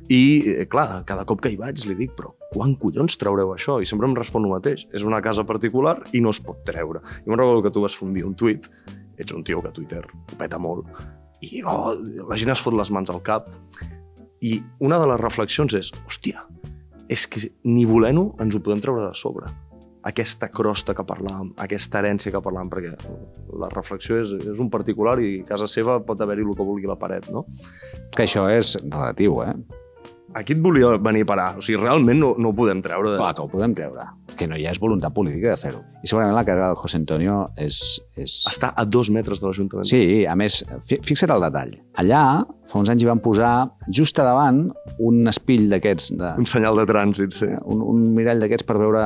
Speaker 1: I, eh, clar, cada cop que hi vaig li dic, però quan collons traureu això? I sempre em respon el mateix. És una casa particular i no es pot treure. I me'n recordo que tu vas fer un dia un tuit, ets un tio que a Twitter ho peta molt, i oh, la gent es fot les mans al cap. I una de les reflexions és, hòstia, és que ni volent-ho ens ho podem treure de sobre. Aquesta crosta que parlàvem, aquesta herència que parlàvem, perquè la reflexió és, és un particular i a casa seva pot haver-hi el que vulgui la paret, no?
Speaker 3: Que això és relatiu, eh?
Speaker 1: Aquí et volia venir a parar. O sigui, realment no, no ho podem treure. De...
Speaker 3: Clar, que ho podem treure. Que no hi ha voluntat política de fer-ho. I segurament la carrera del José Antonio és... és...
Speaker 1: Està a dos metres de l'Ajuntament.
Speaker 3: Sí, a més, fi- fixa't el detall. Allà, fa uns anys hi van posar just a davant un espill d'aquests, de,
Speaker 1: Un senyal de trànsit, sí.
Speaker 3: un, un mirall d'aquests per veure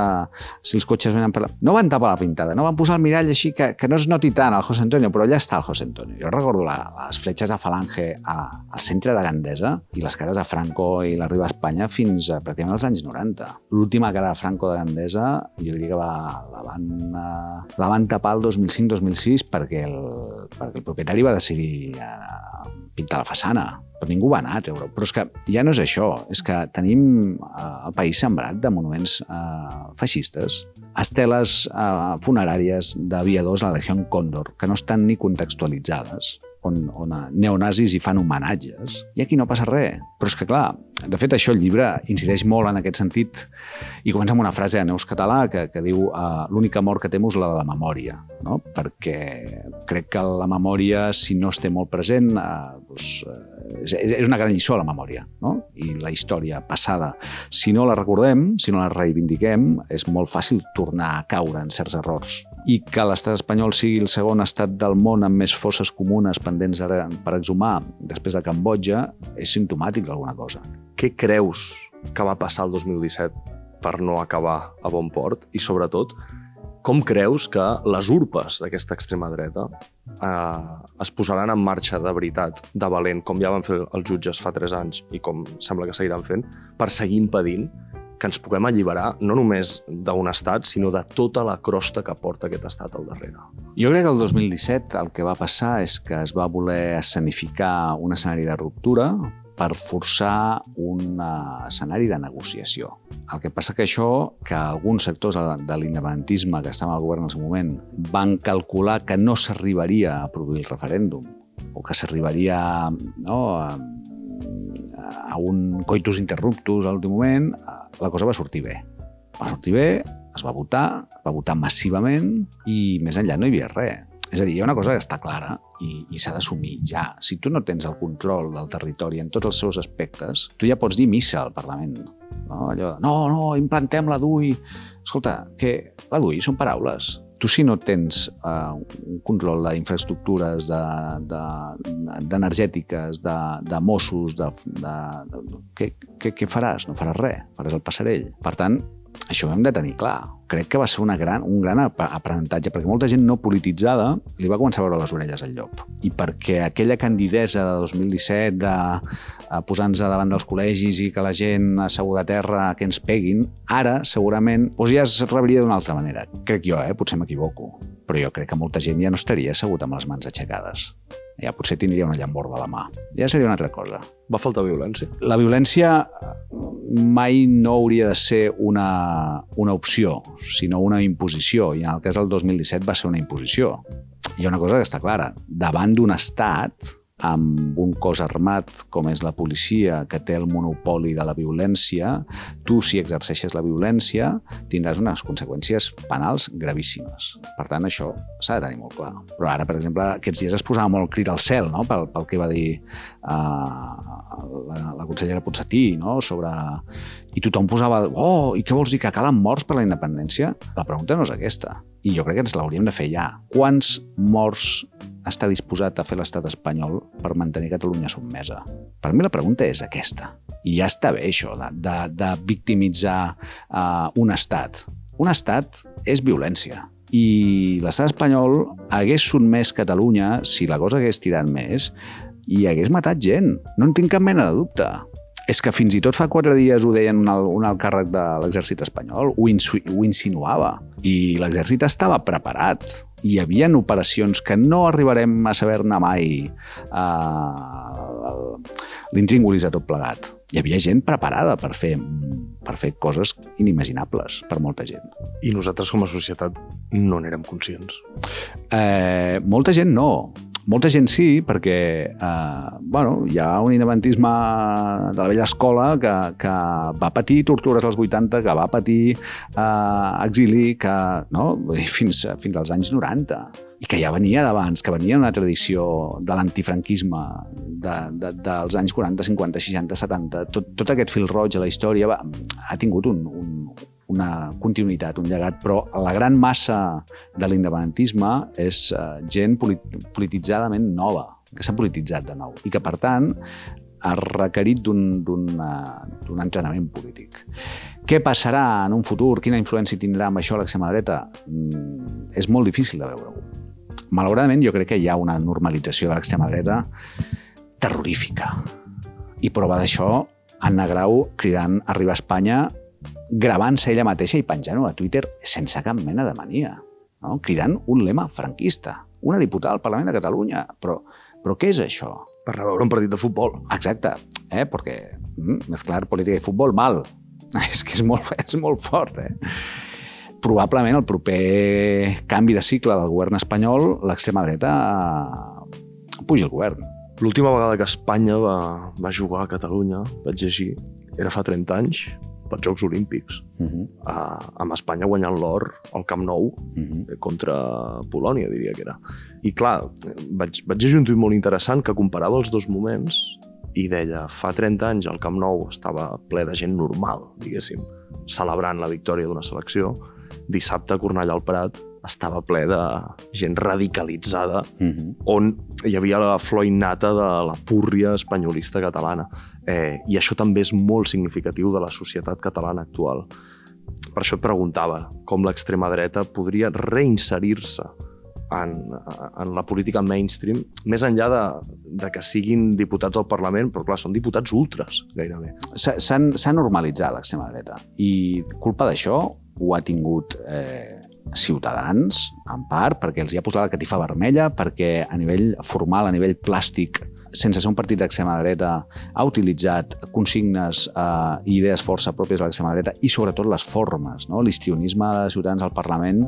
Speaker 3: si els cotxes venen per... la- No van tapar la pintada, no van posar el mirall així que, que no es noti tant el José Antonio, però allà està el José Antonio. Jo recordo la, les fletxes de Falange a, al centre de Gandesa i les cares de Franco i la Riba Espanya fins a pràcticament als anys 90. L'última cara de Franco de Gandesa jo diria que va, la, van, eh, la van tapar el 2005-2006 perquè el, perquè el propietari va decidir eh, pintar la façana. Però ningú va anar a treure Però és que ja no és això, és que tenim eh, el país sembrat de monuments eh, feixistes, esteles eh, funeràries d'aviadors a la Legió Còndor que no estan ni contextualitzades on, on eh, neonazis hi fan homenatges i aquí no passa res. Però és que, clar, de fet, això el llibre incideix molt en aquest sentit i comença amb una frase de Neus Català que, que diu uh, l'única mort que temo és la de la memòria, no? perquè crec que la memòria, si no es té molt present, uh, doncs, uh, és, és una gran lliçó la memòria, no? i la història passada. Si no la recordem, si no la reivindiquem, és molt fàcil tornar a caure en certs errors i que l'estat espanyol sigui el segon estat del món amb més fosses comunes pendents ara per exhumar després de Cambodja és simptomàtic d'alguna cosa.
Speaker 1: Què creus que va passar el 2017 per no acabar a bon port? I, sobretot, com creus que les urpes d'aquesta extrema dreta eh, es posaran en marxa de veritat, de valent, com ja van fer els jutges fa tres anys i com sembla que seguiran fent, per seguir impedint que ens puguem alliberar no només d'un estat, sinó de tota la crosta que porta aquest estat al darrere.
Speaker 3: Jo crec que el 2017 el que va passar és que es va voler escenificar un escenari de ruptura per forçar un uh, escenari de negociació. El que passa que això, que alguns sectors de l'independentisme que estaven al govern en el seu moment van calcular que no s'arribaria a produir el referèndum o que s'arribaria no, a, a un coitus interruptus a l'últim moment, eh, la cosa va sortir bé. Va sortir bé, es va votar, es va votar massivament i més enllà no hi havia res. És a dir, hi ha una cosa que està clara i, i s'ha d'assumir ja. Si tu no tens el control del territori en tots els seus aspectes, tu ja pots dir missa al Parlament. No, Allò no, no, implantem la DUI. Escolta, que la DUI són paraules. Tu si no tens uh, un control d'infraestructures, d'energètiques, de, de, de Mossos, de, de, de, què, què, què faràs? No faràs res, faràs el passarell. Per tant, això ho hem de tenir clar. Crec que va ser una gran, un gran ap- aprenentatge, perquè molta gent no polititzada li va començar a veure les orelles al llop. I perquè aquella candidesa de 2017 de eh, posar-nos davant dels col·legis i que la gent asseguda a terra que ens peguin, ara segurament doncs ja es rebria d'una altra manera. Crec jo, eh? potser m'equivoco, però jo crec que molta gent ja no estaria assegut amb les mans aixecades. Ja potser tindria una llamborda a la mà. Ja seria una altra cosa
Speaker 1: Va faltar violència.
Speaker 3: la violència mai no hauria de ser una, una opció, sinó una imposició, i en el cas del 2017 va ser una imposició. Hi ha una cosa que està clara. Davant d'un estat amb un cos armat com és la policia, que té el monopoli de la violència, tu, si exerceixes la violència, tindràs unes conseqüències penals gravíssimes. Per tant, això s'ha de tenir molt clar. Però ara, per exemple, aquests dies es posava molt crit al cel no? pel, pel que va dir uh, la, la consellera Ponsatí no? sobre... I tothom posava, oh, i què vols dir, que calen morts per la independència? La pregunta no és aquesta. I jo crec que ens l'hauríem de fer ja. Quants morts està disposat a fer l'estat espanyol per mantenir Catalunya submesa? Per mi la pregunta és aquesta. I ja està bé això de, de, de victimitzar uh, un estat. Un estat és violència. I l'estat espanyol hagués sotmès Catalunya, si la cosa hagués tirat més, i hagués matat gent. No en tinc cap mena de dubte. És que fins i tot fa quatre dies ho deien un alt, un alt càrrec de l'exèrcit espanyol, ho, insu, ho insinuava. I l'exèrcit estava preparat. Hi havia operacions que no arribarem a saber-ne mai uh, l'intríngulis de tot plegat. Hi havia gent preparada per fer, per fer coses inimaginables per molta gent.
Speaker 1: I nosaltres com a societat no n'érem conscients.
Speaker 3: Eh, molta gent no. Molta gent sí, perquè eh, bueno, hi ha un independentisme de la vella escola que, que va patir tortures als 80, que va patir eh, exili, que, no? fins, fins als anys 90 i que ja venia d'abans, que venia una tradició de l'antifranquisme de, de, dels anys 40, 50, 60, 70. Tot, tot aquest fil roig a la història va, ha tingut un, un, una continuïtat, un llegat, però la gran massa de l'independentisme és uh, gent polit polititzadament nova, que s'ha polititzat de nou i que, per tant, ha requerit d'un entrenament polític. Què passarà en un futur? Quina influència tindrà amb això l'extrema dreta? Mm, és molt difícil de veure-ho. Malauradament, jo crec que hi ha una normalització de l'extrema dreta terrorífica. I prova d'això, Anna Grau cridant arribar a Espanya gravant-se ella mateixa i penjant-ho a Twitter sense cap mena de mania, no? cridant un lema franquista. Una diputada al Parlament de Catalunya. Però, però què és això?
Speaker 1: Per anar a veure un partit de futbol.
Speaker 3: Exacte, eh? perquè mm, mezclar política i futbol mal. <laughs> És que és molt, és molt fort, eh? Probablement el proper canvi de cicle del govern espanyol, l'extrema dreta puja el govern.
Speaker 1: L'última vegada que Espanya va, va jugar a Catalunya, vaig llegir, era fa 30 anys, pels Jocs Olímpics, uh -huh. uh, amb Espanya guanyant l'or al Camp Nou uh -huh. contra Polònia, diria que era. I clar, vaig, vaig llegir un tuit molt interessant que comparava els dos moments i deia, fa 30 anys el Camp Nou estava ple de gent normal, diguéssim, celebrant la victòria d'una selecció, dissabte a Cornellà al Prat estava ple de gent radicalitzada, uh -huh. on hi havia la flor innata de la púrria espanyolista catalana. Eh, I això també és molt significatiu de la societat catalana actual. Per això et preguntava com l'extrema dreta podria reinserir-se en, en la política mainstream, més enllà de, de que siguin diputats al Parlament, però clar, són diputats ultres, gairebé.
Speaker 3: S'ha normalitzat l'extrema dreta i culpa d'això ho ha tingut eh, Ciutadans, en part, perquè els hi ha posat la catifa vermella, perquè a nivell formal, a nivell plàstic, sense ser un partit d'extrema dreta, ha utilitzat consignes eh, i idees força pròpies de l'extrema dreta i sobretot les formes. No? L'histrionisme de Ciutadans al Parlament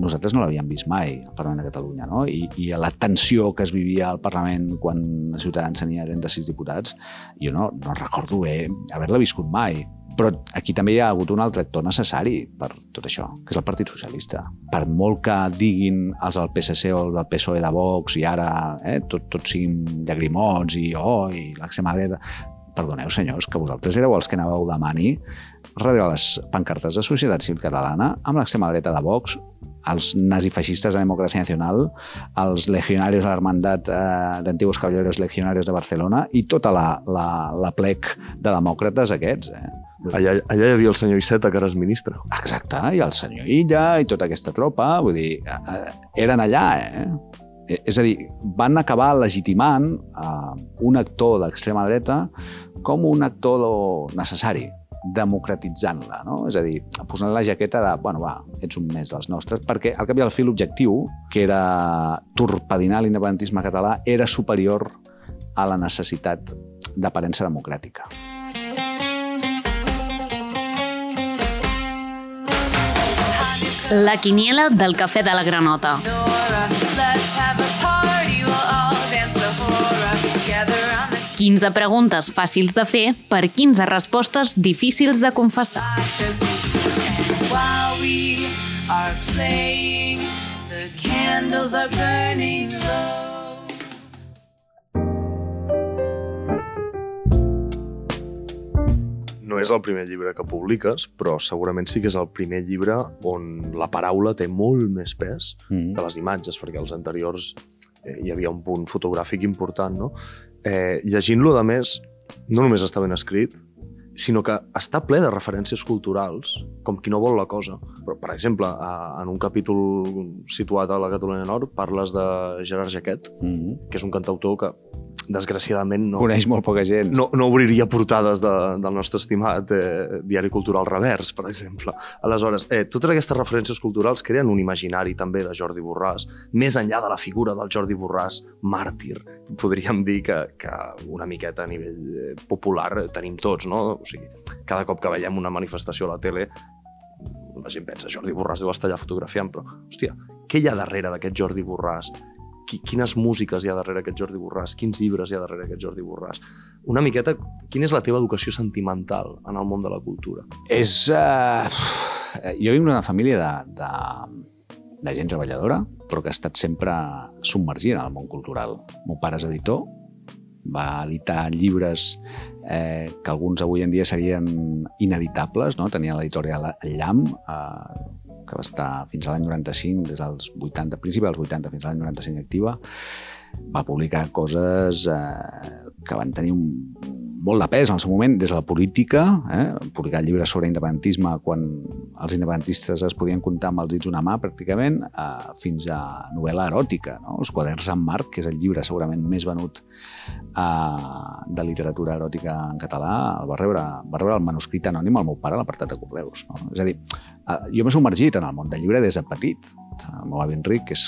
Speaker 3: nosaltres no l'havíem vist mai al Parlament de Catalunya, no? I, i la tensió que es vivia al Parlament quan Ciutadans tenia 36 diputats, jo no, no recordo haver-la viscut mai. Però aquí també hi ha hagut un altre actor necessari per tot això, que és el Partit Socialista. Per molt que diguin els del PSC o els del PSOE de Vox i ara eh, tot, tots siguin llagrimots i oh, i l'extrema dreta... Perdoneu, senyors, que vosaltres éreu els que anàveu de mani darrere les pancartes de Societat Civil Catalana amb l'extrema dreta de Vox els nazifeixistes de Democràcia Nacional, els legionarios de l'Hermandat eh, d'Antigos Caballeros Legionarios de Barcelona i tota la, la, la plec de demòcrates aquests. Eh?
Speaker 1: Allà, allà hi havia el senyor Iceta, que ara és ministre.
Speaker 3: Exacte, i el senyor Illa i tota aquesta tropa, vull dir, eh, eh, eren allà, eh? eh? És a dir, van acabar legitimant uh, un actor d'extrema dreta com un actor necessari, democratitzant-la, no? És a dir, posant la jaqueta de, bueno, va, ets un més dels nostres, perquè al cap i al fi l'objectiu, que era torpedinar l'independentisme català, era superior a la necessitat d'aparença democràtica.
Speaker 2: La quiniela del cafè de la granota. 15 preguntes fàcils de fer per 15 respostes difícils de confessar.
Speaker 4: While we are playing, the candles are burning low.
Speaker 1: No és el primer llibre que publiques, però segurament sí que és el primer llibre on la paraula té molt més pes
Speaker 3: Mm.
Speaker 1: que les imatges, perquè els anteriors eh, hi havia un punt fotogràfic important, no? Eh, Llegint-lo, a més, no només està ben escrit, sinó que està ple de referències culturals, com qui no vol la cosa. Però, per exemple, a, en un capítol situat a la Catalunya Nord parles de Gerard Jaquet,
Speaker 3: Mm.
Speaker 1: que és un cantautor que, desgraciadament, no,
Speaker 3: Coneix molt poca gent.
Speaker 1: no, no obriria portades de, del nostre estimat eh, diari cultural Revers, per exemple. Aleshores, eh, totes aquestes referències culturals creen un imaginari també de Jordi Borràs, més enllà de la figura del Jordi Borràs màrtir. Podríem dir que, que una miqueta a nivell eh, popular tenim tots, no? O sigui, cada cop que veiem una manifestació a la tele la gent pensa, Jordi Borràs deu estar allà fotografiant, però, hòstia, què hi ha darrere d'aquest Jordi Borràs? Qui- Quines músiques hi ha darrere aquest Jordi Borràs? Quins llibres hi ha darrere aquest Jordi Borràs? Una miqueta, quina és la teva educació sentimental en el món de la cultura?
Speaker 3: És... Uh... Jo vinc d'una família de, de, de gent treballadora, però que ha estat sempre submergida en el món cultural. Meu pare és editor, va editar llibres eh, que alguns avui en dia serien ineditables, no? tenia l'editorial El Llamp, eh, que va estar fins a l'any 95, des dels 80, principi dels 80 fins a l'any 95 activa, va publicar coses eh, que van tenir un, molt de pes en el seu moment, des de la política, eh? publicar llibres sobre independentisme quan els independentistes es podien comptar amb els dits d'una mà, pràcticament, eh, fins a novel·la eròtica, no? Els quaderns en Marc, que és el llibre segurament més venut eh, de literatura eròtica en català, el va rebre, va rebre el manuscrit anònim al meu pare a l'apartat de correus. No? És a dir, jo m'he submergit en el món del llibre des de petit. El meu avi Enric, que és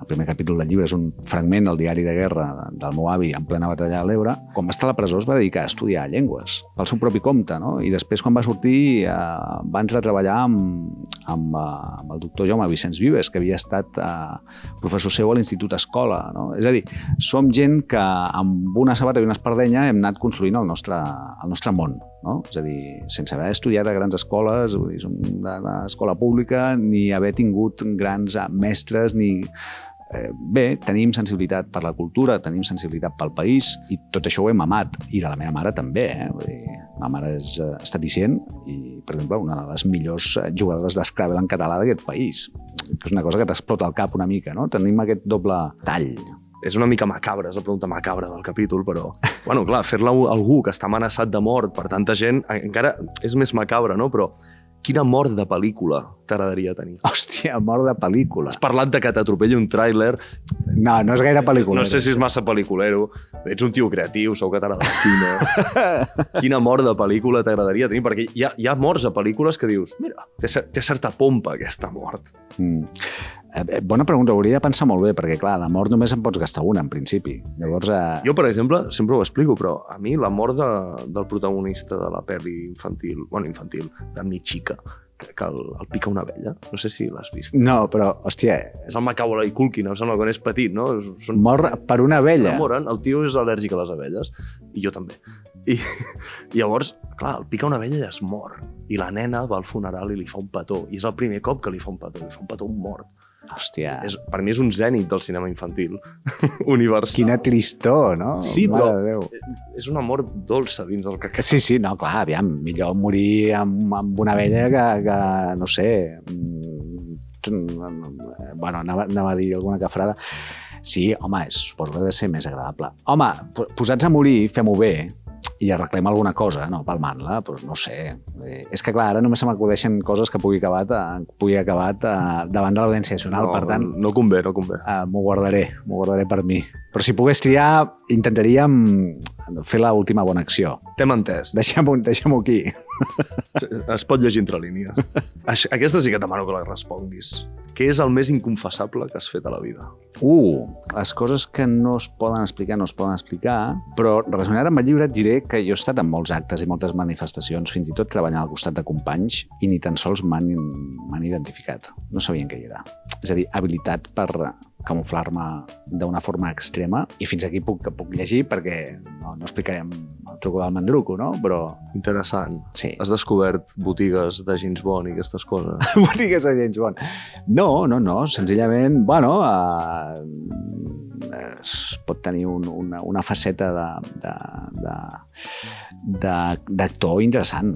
Speaker 3: el primer capítol del llibre és un fragment del diari de guerra del meu avi en plena batalla de l'Ebre. Quan va estar a la presó es va dedicar a estudiar llengües, pel seu propi compte, no? I després, quan va sortir, eh, va entrar a treballar amb, amb, eh, amb el doctor Jaume Vicenç Vives, que havia estat eh, professor seu a l'Institut Escola, no? És a dir, som gent que amb una sabata i una espardenya hem anat construint el nostre, el nostre món, no? És a dir, sense haver estudiat a grans escoles, vull dir, som d'escola pública, ni haver tingut grans eh, mestres, ni eh, bé, tenim sensibilitat per la cultura, tenim sensibilitat pel país i tot això ho hem amat. I de la meva mare també, eh? Vull dir, ma mare és eh, estaticient i, per exemple, una de les millors jugadores d'escravel en català d'aquest país, que és una cosa que t'explota al cap una mica, no? Tenim aquest doble tall.
Speaker 1: És una mica macabra, és la pregunta macabra del capítol, però, bueno, clar, fer-la algú que està amenaçat de mort per tanta gent encara és més macabra, no? Però quina mort de pel·lícula t'agradaria tenir?
Speaker 3: Hòstia, mort de pel·lícula.
Speaker 1: Has parlat de que t'atropelli un tràiler,
Speaker 3: No, no és gaire pel·lícula.
Speaker 1: no sé si és massa pel·lículero, ets un tio creatiu, segur que t'agrada el cine. Quina mort de pel·lícula t'agradaria tenir? Perquè hi ha, hi ha morts a pel·lícules que dius, mira, té, té certa pompa aquesta mort.
Speaker 3: Mm. Eh, eh, bona pregunta, hauria de pensar molt bé, perquè, clar, de mort només en pots gastar una, en principi. Llavors, eh,
Speaker 1: Jo, per exemple, sempre ho explico, però a mi la mort de, del protagonista de la pel·li infantil, bueno, infantil, de Michika, que, que el, el pica una abella, no sé si l'has vist.
Speaker 3: No, però, hòstia,
Speaker 1: És el Macaulay Culkin, em sembla, quan és petit, no? Són,
Speaker 3: mor per una abella.
Speaker 1: S'enamoren, el tio és al·lèrgic a les abelles, i jo també. I, i llavors, clar, el pica una abella i es mor. I la nena va al funeral i li fa un petó. I és el primer cop que li fa un petó, li fa un petó mort.
Speaker 3: Hòstia,
Speaker 1: És, per mi és un zènit del cinema infantil <laughs> universal.
Speaker 3: quina tristor, no?
Speaker 1: Sí,
Speaker 3: Mare
Speaker 1: però-
Speaker 3: de Déu.
Speaker 1: És una mort dolça dins el que...
Speaker 3: Sí, sí, no, clar, aviam, millor morir amb, amb una vella que, que no sé, mm, bueno, anava, anava a dir alguna cafrada. Sí, home, és, suposo que ha de ser més agradable. Home, po- posats a morir, fem-ho bé, i arreglem alguna cosa, no palmant-la, doncs no sé. Eh, És que, clar, ara només se m'acudeixen coses que pugui acabar, a, pugui acabar a, davant de l'Audiència Nacional,
Speaker 1: no,
Speaker 3: per tant,
Speaker 1: No, convé, no convé.
Speaker 3: Uh, m'ho guardaré, m'ho guardaré per mi. Però si pogués triar, intentaríem fer l'última última bona acció.
Speaker 1: T'hem entès.
Speaker 3: Deixem-ho deixem aquí.
Speaker 1: Es pot llegir entre línies. <laughs> Aquesta sí que demano que la responguis. Què és el més inconfessable que has fet a la vida?
Speaker 3: Uh, les coses que no es poden explicar no es poden explicar, però relacionat amb el llibre et diré que jo he estat en molts actes i moltes manifestacions, fins i tot treballant al costat de companys, i ni tan sols m'han identificat. No sabien què hi era. És a dir, habilitat per, camuflar-me d'una forma extrema i fins aquí puc, puc llegir perquè no, no explicarem el truco del mandruco, no? Però
Speaker 1: Interessant.
Speaker 3: sí.
Speaker 1: Has descobert botigues de James Bond i aquestes coses. <laughs>
Speaker 3: botigues de James Bond. No, no, no, senzillament, bueno, uh, es pot tenir un, una, una faceta de- de- de- de- d'actor interessant.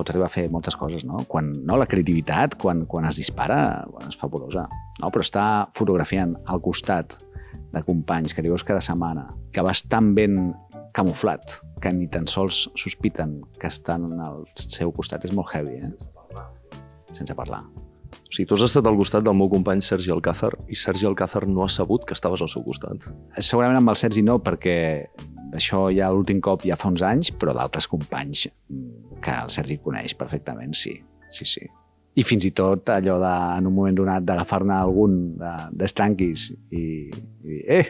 Speaker 3: Pots arribar a fer moltes coses, no? Quan, no la creativitat, quan, quan es dispara, bueno, és fabulosa. No? Però està fotografiant al costat de companys que dius cada setmana, que vas tan ben camuflat que ni tan sols sospiten que estan al seu costat, és molt heavy, eh? Sense parlar.
Speaker 1: O sigui, tu has estat al costat del meu company Sergi Alcázar i Sergi Alcázar no ha sabut que estaves al seu costat.
Speaker 3: Segurament amb el Sergi no, perquè això ja l'últim cop ja fa uns anys, però d'altres companys mm, que el Sergi coneix perfectament, sí. Sí, sí. I fins i tot allò de, en un moment donat d'agafar-ne algun de, d'estranquis i, i eh!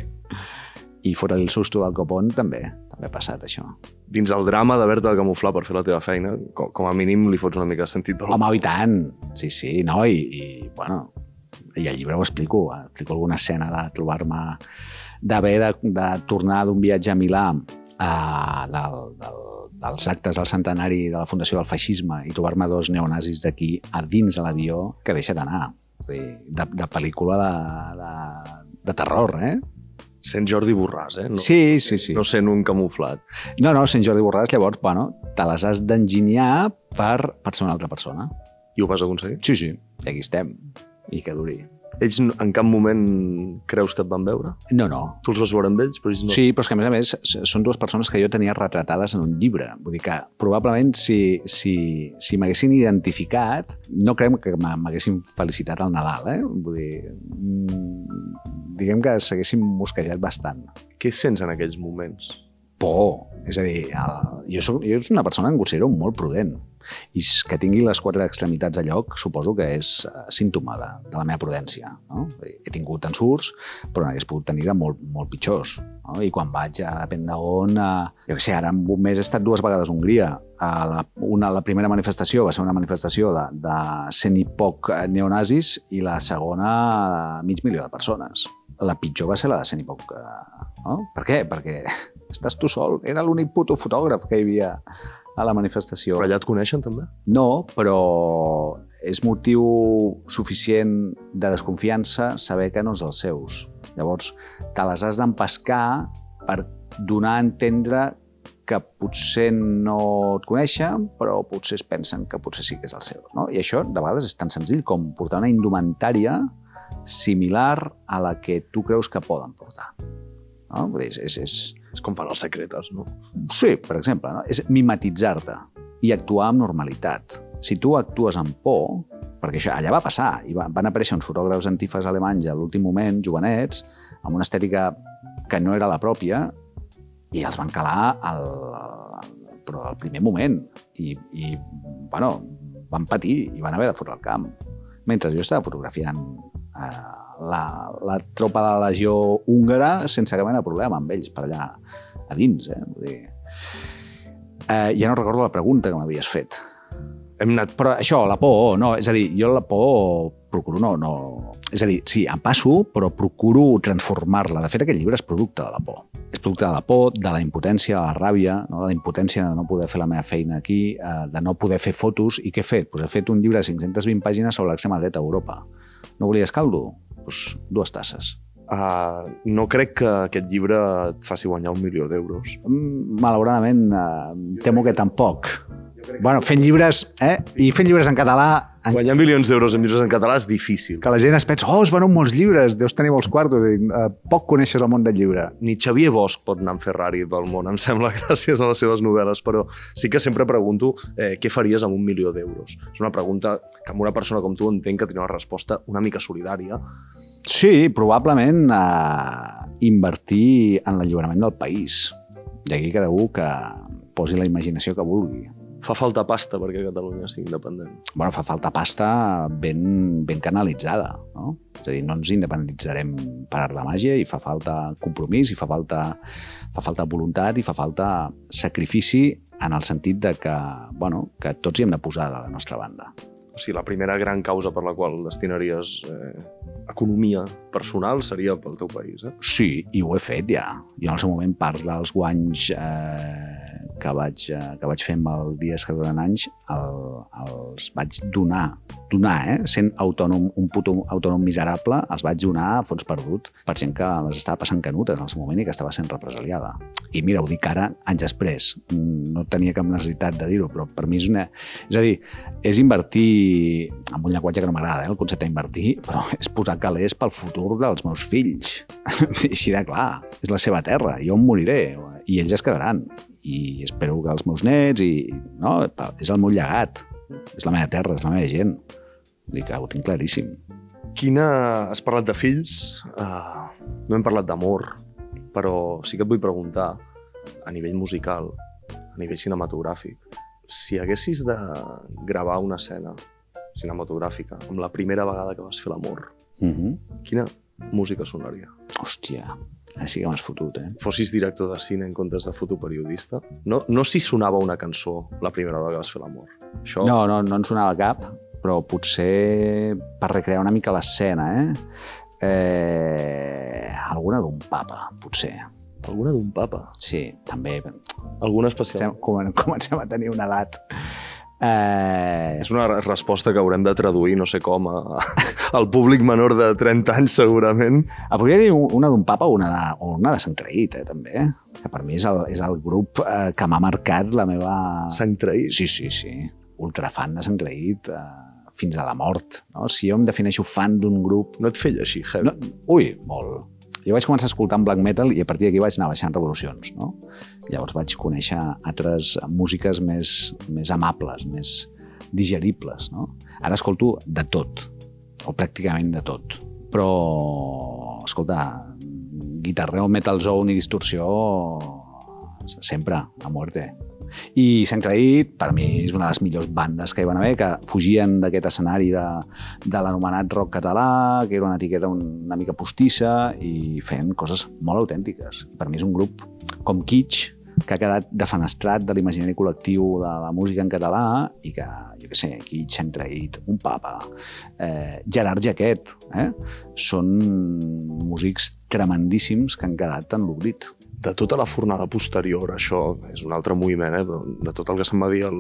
Speaker 3: I fora el susto del copón també, també ha passat això.
Speaker 1: Dins del drama d'haver-te de camuflar per fer la teva feina, com, com a mínim li fots una mica de sentit de.
Speaker 3: Home, i tant! Sí, sí, no? I, i bueno, i al llibre ho explico, explico alguna escena de trobar-me d'haver de, de tornar d'un viatge a Milà a, del, del, dels actes del centenari de la Fundació del Feixisme i trobar-me dos neonazis d'aquí a dins de l'avió que deixa't anar. Vull dir, De, de pel·lícula de, de, de terror, eh?
Speaker 1: Sent Jordi Borràs, eh? No,
Speaker 3: Sí, sí, sí.
Speaker 1: No sent un camuflat.
Speaker 3: No, no, Sant Jordi Borràs, llavors, bueno, te les has d'enginyar per, per ser una altra persona.
Speaker 1: I ho vas aconseguir?
Speaker 3: Sí, sí. I aquí estem. I que duri.
Speaker 1: Ells en cap moment creus que et van veure?
Speaker 3: No, no.
Speaker 1: Tu els vas veure amb ells, però ells no.
Speaker 3: Sí, però és que a més a més són dues persones que jo tenia retratades en un llibre. Vull dir que probablement si, si, si m'haguessin identificat, no creiem que m'haguessin felicitat al Nadal, eh? Vull dir, mm, diguem que s'haguessin mosquejat bastant.
Speaker 1: Què sents en aquells moments?
Speaker 3: Por. És a dir, el, jo, soc, jo soc una persona que em considero molt prudent. I que tingui les quatre extremitats a lloc suposo que és eh, símptoma de, de la meva prudència. No? He tingut ensurts, però n'hagués pogut tenir de molt, molt pitjors. No? I quan vaig a depèn d'on... Eh, jo què sé, ara en un mes he estat dues vegades a Hongria. A la, una, la primera manifestació va ser una manifestació de, de cent i poc eh, neonazis i la segona mig milió de persones. La pitjor va ser la de cent i poc. No? Per què? Perquè estàs tu sol. Era l'únic puto fotògraf que hi havia a la manifestació.
Speaker 1: Però allà et coneixen, també?
Speaker 3: No, però és motiu suficient de desconfiança saber que no és els seus. Llavors, te les has d'empescar per donar a entendre que potser no et coneixen, però potser es pensen que potser sí que és el seu. No? I això, de vegades, és tan senzill com portar una indumentària similar a la que tu creus que poden portar. No? Vull dir, és, és, és,
Speaker 1: És com fan els secretes, no?
Speaker 3: Sí, per exemple, no? és mimetitzar-te i actuar amb normalitat. Si tu actues amb por, perquè això allà va passar, i va- van aparèixer uns fotògrafs antifes alemanys a l'últim moment, jovenets, amb una estètica que no era la pròpia, i els van calar al, al, però al primer moment. I, i bueno, van patir i van haver de fotre el camp. Mentre jo estava fotografiant eh, la, la tropa de la legió húngara sense cap mena problema amb ells per allà a dins. Eh? Vull dir... Eh, ja no recordo la pregunta que m'havies fet.
Speaker 1: Hem anat...
Speaker 3: Però això, la por, no, és a dir, jo la por procuro no, no... És a dir, sí, em passo, però procuro transformar-la. De fet, aquest llibre és producte de la por. És producte de la por, de la impotència, de la ràbia, no? de la impotència de no poder fer la meva feina aquí, eh, de no poder fer fotos. I què he fet? Pues he fet un llibre de 520 pàgines sobre l'extrema dreta a Europa. No volies caldo? Pues dues tasses.
Speaker 1: Uh, no crec que aquest llibre et faci guanyar un milió d'euros.
Speaker 3: Mm, Malauradament, eh, temo que tampoc. Bueno, fent llibres, eh? I fent llibres en català, en
Speaker 1: Guanyar milions d'euros en llibres en català és difícil.
Speaker 3: que la gent es pensa, oh, es venen molts llibres, deus tenir molts quartos, i eh, poc coneixes el món del llibre.
Speaker 1: Ni Xavier Bosch pot anar amb Ferrari pel món, em sembla, <laughs> gràcies a les seves novel·les, però sí que sempre pregunto eh, què faries amb un milió d'euros. És una pregunta que amb una persona com tu entenc que tindrà una resposta una mica solidària.
Speaker 3: Sí, probablement eh, invertir en l'alliberament del país. I aquí cada un que posi la imaginació que vulgui.
Speaker 1: Fa falta pasta perquè Catalunya sigui independent.
Speaker 3: bueno, fa falta pasta ben, ben canalitzada, no? És a dir, no ens independitzarem per art de màgia i fa falta compromís i fa falta, fa falta voluntat i fa falta sacrifici en el sentit de que, bueno, que tots hi hem de posar de la nostra banda.
Speaker 1: O sigui, la primera gran causa per la qual destinaries eh, economia personal seria pel teu país, eh?
Speaker 3: Sí, i ho he fet ja. Jo en el seu moment part dels guanys eh, que, vaig, eh, que vaig fer amb el Dies que duren anys el, els vaig donar, donar, eh? sent autònom, un puto autònom miserable, els vaig donar a fons perdut per gent que les estava passant canutes en el seu moment i que estava sent represaliada. I mira, ho dic ara, anys després. No tenia cap necessitat de dir-ho, però per mi és una... És a dir, és invertir, amb un llenguatge que no m'agrada, eh, el concepte d'invertir, però és posar calés pel futur dels meus fills. <laughs> Així de clar, és la seva terra, jo em moriré i ells es quedaran. I espero que els meus nets i... No, és el meu llegat, és la meva terra, és la meva gent. Vull dir que ho tinc claríssim.
Speaker 1: Quina... Has parlat de fills, uh, no hem parlat d'amor, però sí que et vull preguntar, a nivell musical, a nivell cinematogràfic, si haguessis de gravar una escena cinematogràfica amb la primera vegada que vas fer l'amor,
Speaker 3: Mm -hmm.
Speaker 1: quina música sonaria?
Speaker 3: Hòstia, sí que m'has fotut, eh?
Speaker 1: Fossis director de cine en comptes de fotoperiodista? No, no si sonava una cançó la primera vegada que vas fer l'amor. Això...
Speaker 3: No, no, no en sonava cap, però potser per recrear una mica l'escena, eh? eh? Alguna d'un papa, potser.
Speaker 1: Alguna d'un papa?
Speaker 3: Sí, també.
Speaker 1: Alguna especial?
Speaker 3: Comencem, comencem a tenir una edat. Eh,
Speaker 1: És una re- resposta que haurem de traduir, no sé com, a, <laughs> al públic menor de 30 anys, segurament.
Speaker 3: Ah, podria dir una d'un papa o una de, o una de Sant Traït, eh, també. Que per mi és el, és el grup eh, que m'ha marcat la meva...
Speaker 1: Sang traït.
Speaker 3: Sí, sí, sí. Ultrafan de Sant Traït eh, fins a la mort. No? Si jo em defineixo fan d'un grup...
Speaker 1: No et feia així, heavy.
Speaker 3: No, ui, molt. Jo vaig començar escoltant black metal i a partir d'aquí vaig anar baixant revolucions. No? Llavors vaig conèixer altres músiques més, més amables, més digeribles. No? Ara escolto de tot, o pràcticament de tot. Però, escolta, guitarreo, metal zone i distorsió sempre, a muerte. I Sant Creït, per mi, és una de les millors bandes que hi van haver, que fugien d'aquest escenari de, de l'anomenat rock català, que era una etiqueta una mica postissa, i feien coses molt autèntiques. Per mi és un grup com Kitsch, que ha quedat defenestrat de l'imaginari col·lectiu de la música en català i que, jo què sé, Kitsch, Sant Creït, un papa, eh, Gerard Jaquet, eh? són músics tremendíssims que han quedat en l'oblit.
Speaker 1: De tota la fornada posterior, això és un altre moviment, eh? de tot el que se'n va dir el,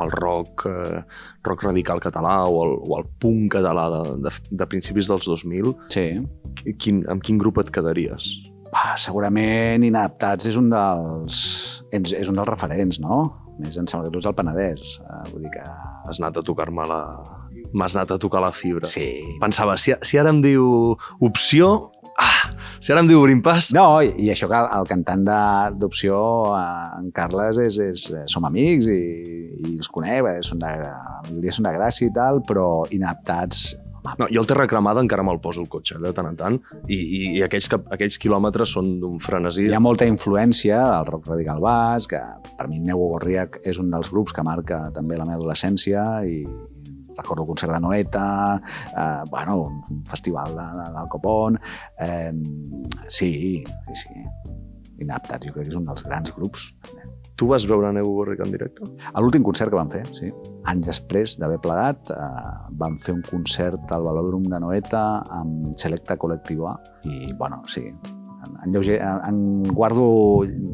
Speaker 1: el rock, eh, rock radical català o el, o el punk català de, de, de principis dels 2000,
Speaker 3: Sí.
Speaker 1: quin, amb quin grup et quedaries?
Speaker 3: Ah, segurament Inadaptats és un dels, és, és un dels referents, no? A Més em sembla que tu ets el Penedès. Uh, vull dir que...
Speaker 1: Has anat a tocar-me la... M'has anat a tocar la fibra.
Speaker 3: Sí.
Speaker 1: Pensava, si, si ara em diu opció... Ah, si ara em diu obrim pas...
Speaker 3: No, i, i això que el, el cantant de- d'opció, eh, en Carles, és, és, eh, som amics i, i els conec, eh, són de, la majoria són de Gràcia i tal, però Inadaptats...
Speaker 1: No, jo el Terra Cremada encara me'l poso al cotxe, de tant en tant, i, i, i aquells, que, aquells quilòmetres són d'un frenesí.
Speaker 3: Hi ha molta influència del rock radical basc, que per mi Neu Gorriac és un dels grups que marca també la meva adolescència i recordo el concert de Noeta, eh, bueno, un festival de, de, del Copón... Eh, sí, sí, sí. Inaptat, jo crec que és un dels grans grups.
Speaker 1: Tu vas veure Neu Gorric en directe?
Speaker 3: A l'últim concert que van fer, sí. Anys després d'haver plegat, eh, van fer un concert al Velòdrom de Noeta amb Selecta Col·lectiva i, bueno, sí, en, lleuger, en, en guardo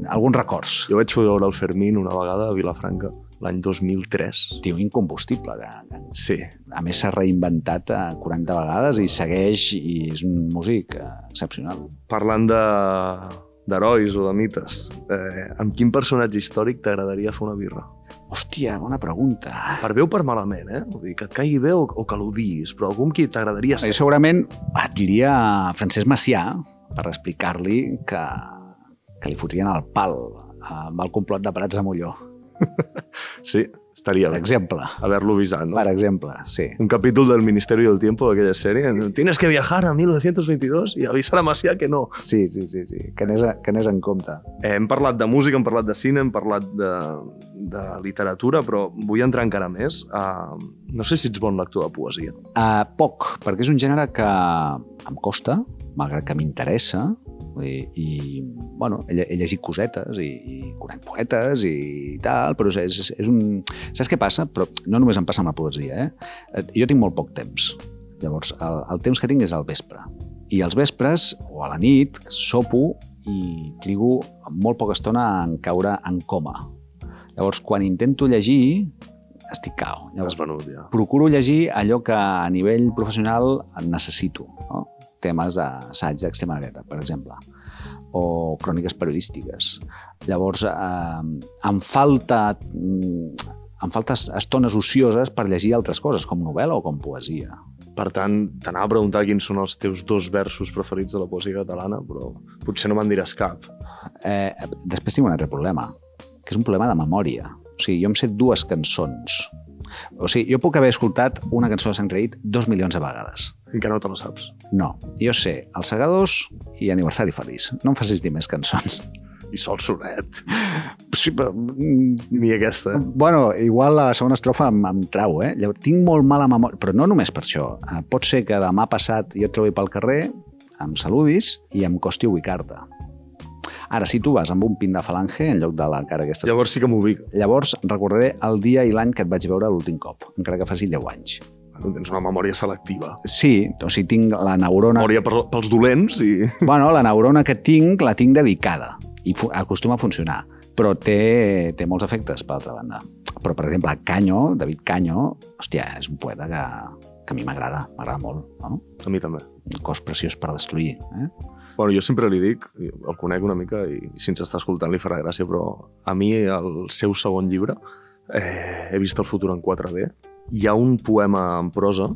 Speaker 3: alguns records.
Speaker 1: Jo vaig poder veure el Fermín una vegada a Vilafranca, l'any 2003.
Speaker 3: Tio incombustible. Que,
Speaker 1: Sí,
Speaker 3: a més, s'ha reinventat eh, 40 vegades i segueix i és un músic eh, excepcional.
Speaker 1: parlant de d'herois o de mites, eh, amb quin personatge històric t'agradaria fer una birra?
Speaker 3: Hòstia, bona pregunta.
Speaker 1: Per bé o per malament, eh? Vull dir, que et caigui bé o, o que l'odiïs, però algú amb qui t'agradaria
Speaker 3: Jo
Speaker 1: ser.
Speaker 3: segurament et diria Francesc Macià per explicar-li que, que li fotrien el pal amb el complot de Prats a Molló. <laughs>
Speaker 1: Sí, estaria
Speaker 3: Per
Speaker 1: bé
Speaker 3: exemple.
Speaker 1: haver-lo avisat, no?
Speaker 3: Per exemple, sí.
Speaker 1: Un capítol del Ministerio del Tiempo d'aquella sèrie. Tienes que viajar a 1922 i avisar a Macià que no.
Speaker 3: Sí, sí, sí, sí. Que anés, a- que anés en compte.
Speaker 1: Eh, hem parlat de música, hem parlat de cine, hem parlat de, de literatura, però vull entrar encara més. Uh, no sé si ets bon lector de poesia.
Speaker 3: Uh, poc, perquè és un gènere que em costa, malgrat que m'interessa, i, i bueno, he, he llegit cosetes i, i conec poetes i tal, però és, és, és un... Saps què passa? Però no només em passa amb la poesia, eh? Jo tinc molt poc temps. Llavors, el, el temps que tinc és al vespre. I als vespres, o a la nit, sopo i trigo molt poca estona en caure en coma. Llavors, quan intento llegir, estic cao.
Speaker 1: Has
Speaker 3: Llavors,
Speaker 1: venut, ja.
Speaker 3: procuro llegir allò que a nivell professional necessito. No? Temes d'assaig d'extrema dreta, per exemple, o cròniques periodístiques. Llavors, eh, em falta mm, em falta estones ocioses per llegir altres coses, com novel·la o com poesia.
Speaker 1: Per tant, t'anava a preguntar quins són els teus dos versos preferits de la poesia catalana, però potser no me'n diràs cap.
Speaker 3: Eh, després tinc un altre problema, que és un problema de memòria. O sigui, jo em sé dues cançons. O sigui, jo puc haver escoltat una cançó de Sant Creït dos milions de vegades.
Speaker 1: Encara no te la saps.
Speaker 3: No, jo sé Els Segadors i Aniversari Feliç. No em facis dir més cançons.
Speaker 1: I sol sonet.
Speaker 3: Sí, però, mm,
Speaker 1: Ni aquesta.
Speaker 3: bueno, igual la segona estrofa em, em trau, eh? Llavors, tinc molt mala memòria, però no només per això. Eh, pot ser que demà passat jo et trobi pel carrer, em saludis i em costi ubicar-te. Ara, si tu vas amb un pin de falange en lloc de la cara aquesta...
Speaker 1: Llavors sí que m'ubic.
Speaker 3: Llavors recordaré el dia i l'any que et vaig veure l'últim cop, encara que faci 10 anys.
Speaker 1: Tens una memòria selectiva.
Speaker 3: Sí, o sigui, tinc la neurona...
Speaker 1: Memòria pels dolents i...
Speaker 3: Bueno, la neurona que tinc, la tinc dedicada i acostuma a funcionar, però té, té molts efectes, per altra banda. Però, per exemple, Canyo, David Canyo, hòstia, és un poeta que, que a mi m'agrada, m'agrada molt, no?
Speaker 1: A mi també.
Speaker 3: Un cos preciós per destruir, eh?
Speaker 1: Bueno, jo sempre li dic, el conec una mica i si ens està escoltant li farà gràcia, però a mi, el seu segon llibre, eh, he vist el futur en 4D, hi ha un poema en prosa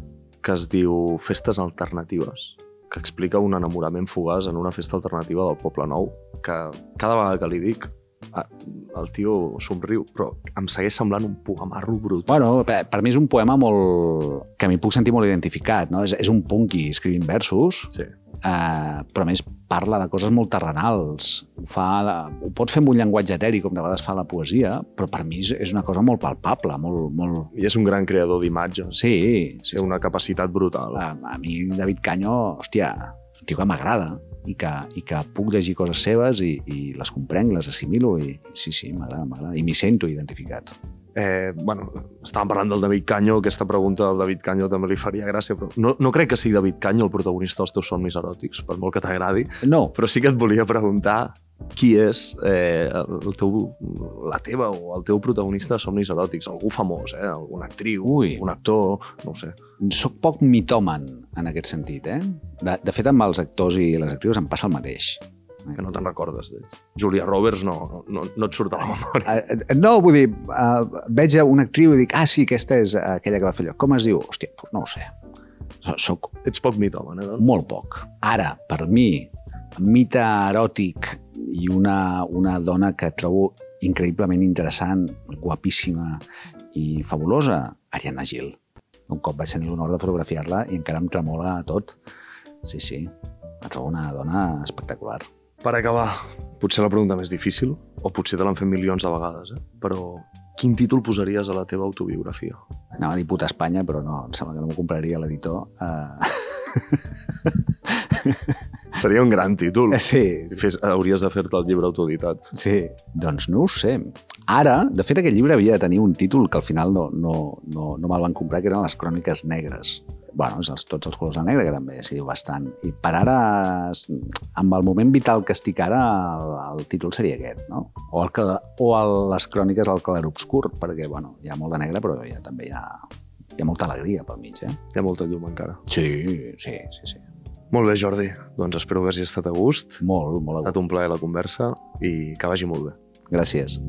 Speaker 1: que es diu Festes alternatives, que explica un enamorament fugaç en una festa alternativa del Poble Nou, que cada vegada que li dic, el tio somriu, però em segueix semblant un poemarro brut.
Speaker 3: Bueno, per, per mi és un poema molt... que m'hi puc sentir molt identificat, no? És, és un punky escrivint versos,
Speaker 1: Sí.
Speaker 3: Eh, però més parla de coses molt terrenals. Ho, fa de, ho pot fer amb un llenguatge eteri, com de vegades fa la poesia, però per mi és, una cosa molt palpable, molt... molt...
Speaker 1: I és un gran creador d'imatges.
Speaker 3: Sí, sí,
Speaker 1: Té una capacitat brutal.
Speaker 3: a, a mi David Canyo, hòstia, un tio que m'agrada i que, i que puc llegir coses seves i, i les comprenc, les assimilo i sí, sí, m'agrada, m'agrada. I m'hi sento identificat.
Speaker 1: Eh, bueno, estàvem parlant del David Canyo, aquesta pregunta del David Canyo també li faria gràcia, però no, no crec que sigui David Canyo el protagonista dels teus somnis eròtics, per molt que t'agradi,
Speaker 3: No,
Speaker 1: però sí que et volia preguntar qui és eh, el teu, la teva o el teu protagonista de somnis eròtics, algú famós, eh? alguna actriu,
Speaker 3: Ui.
Speaker 1: un actor, no sé.
Speaker 3: soc poc mitòman en aquest sentit, eh? De, de fet, amb els actors i les actrius em passa el mateix.
Speaker 1: Que no te'n recordes d'ells. Julia Roberts no, no, no et surt a la memòria.
Speaker 3: Eh, eh, no, vull dir, uh, veig una actriu i dic, ah, sí, aquesta és aquella que va fer allò. Com es diu? Hòstia, doncs no ho sé. So- Soc
Speaker 1: Ets poc mitòman, eh? doncs?
Speaker 3: molt poc. Ara, per mi, mite eròtic i una, una dona que trobo increïblement interessant, guapíssima i fabulosa, Ariana Gil. Un cop vaig tenir l'honor de fotografiar-la i encara em tremola tot. Sí, sí, la trobo una dona espectacular.
Speaker 1: Per acabar, potser la pregunta més difícil, o potser te l'han fet milions de vegades, eh? però quin títol posaries a la teva autobiografia?
Speaker 3: Anava a dir puta Espanya, però no, em sembla que no m'ho compraria l'editor. Uh... <laughs>
Speaker 1: Seria un gran títol.
Speaker 3: sí,
Speaker 1: Si Fes, hauries de fer-te el llibre autoeditat.
Speaker 3: Sí, doncs no ho sé. Ara, de fet, aquest llibre havia de tenir un títol que al final no, no, no, no me'l van comprar, que eren les cròniques negres. Bueno, és els, tots els colors de negre, que també s'hi diu bastant. I per ara, amb el moment vital que estic ara, el, el títol seria aquest, no? O, el, o el, les cròniques del clarobscur, perquè, bueno, hi ha molt de negre, però ja, també hi ha, hi ha molta alegria pel mig, eh?
Speaker 1: Hi ha molta llum encara.
Speaker 3: Sí, sí, sí, sí.
Speaker 1: Molt bé, Jordi. Doncs espero que hagi estat a gust.
Speaker 3: Molt, molt
Speaker 1: Ha
Speaker 3: a
Speaker 1: estat un plaer la conversa i que vagi molt bé.
Speaker 3: Gràcies.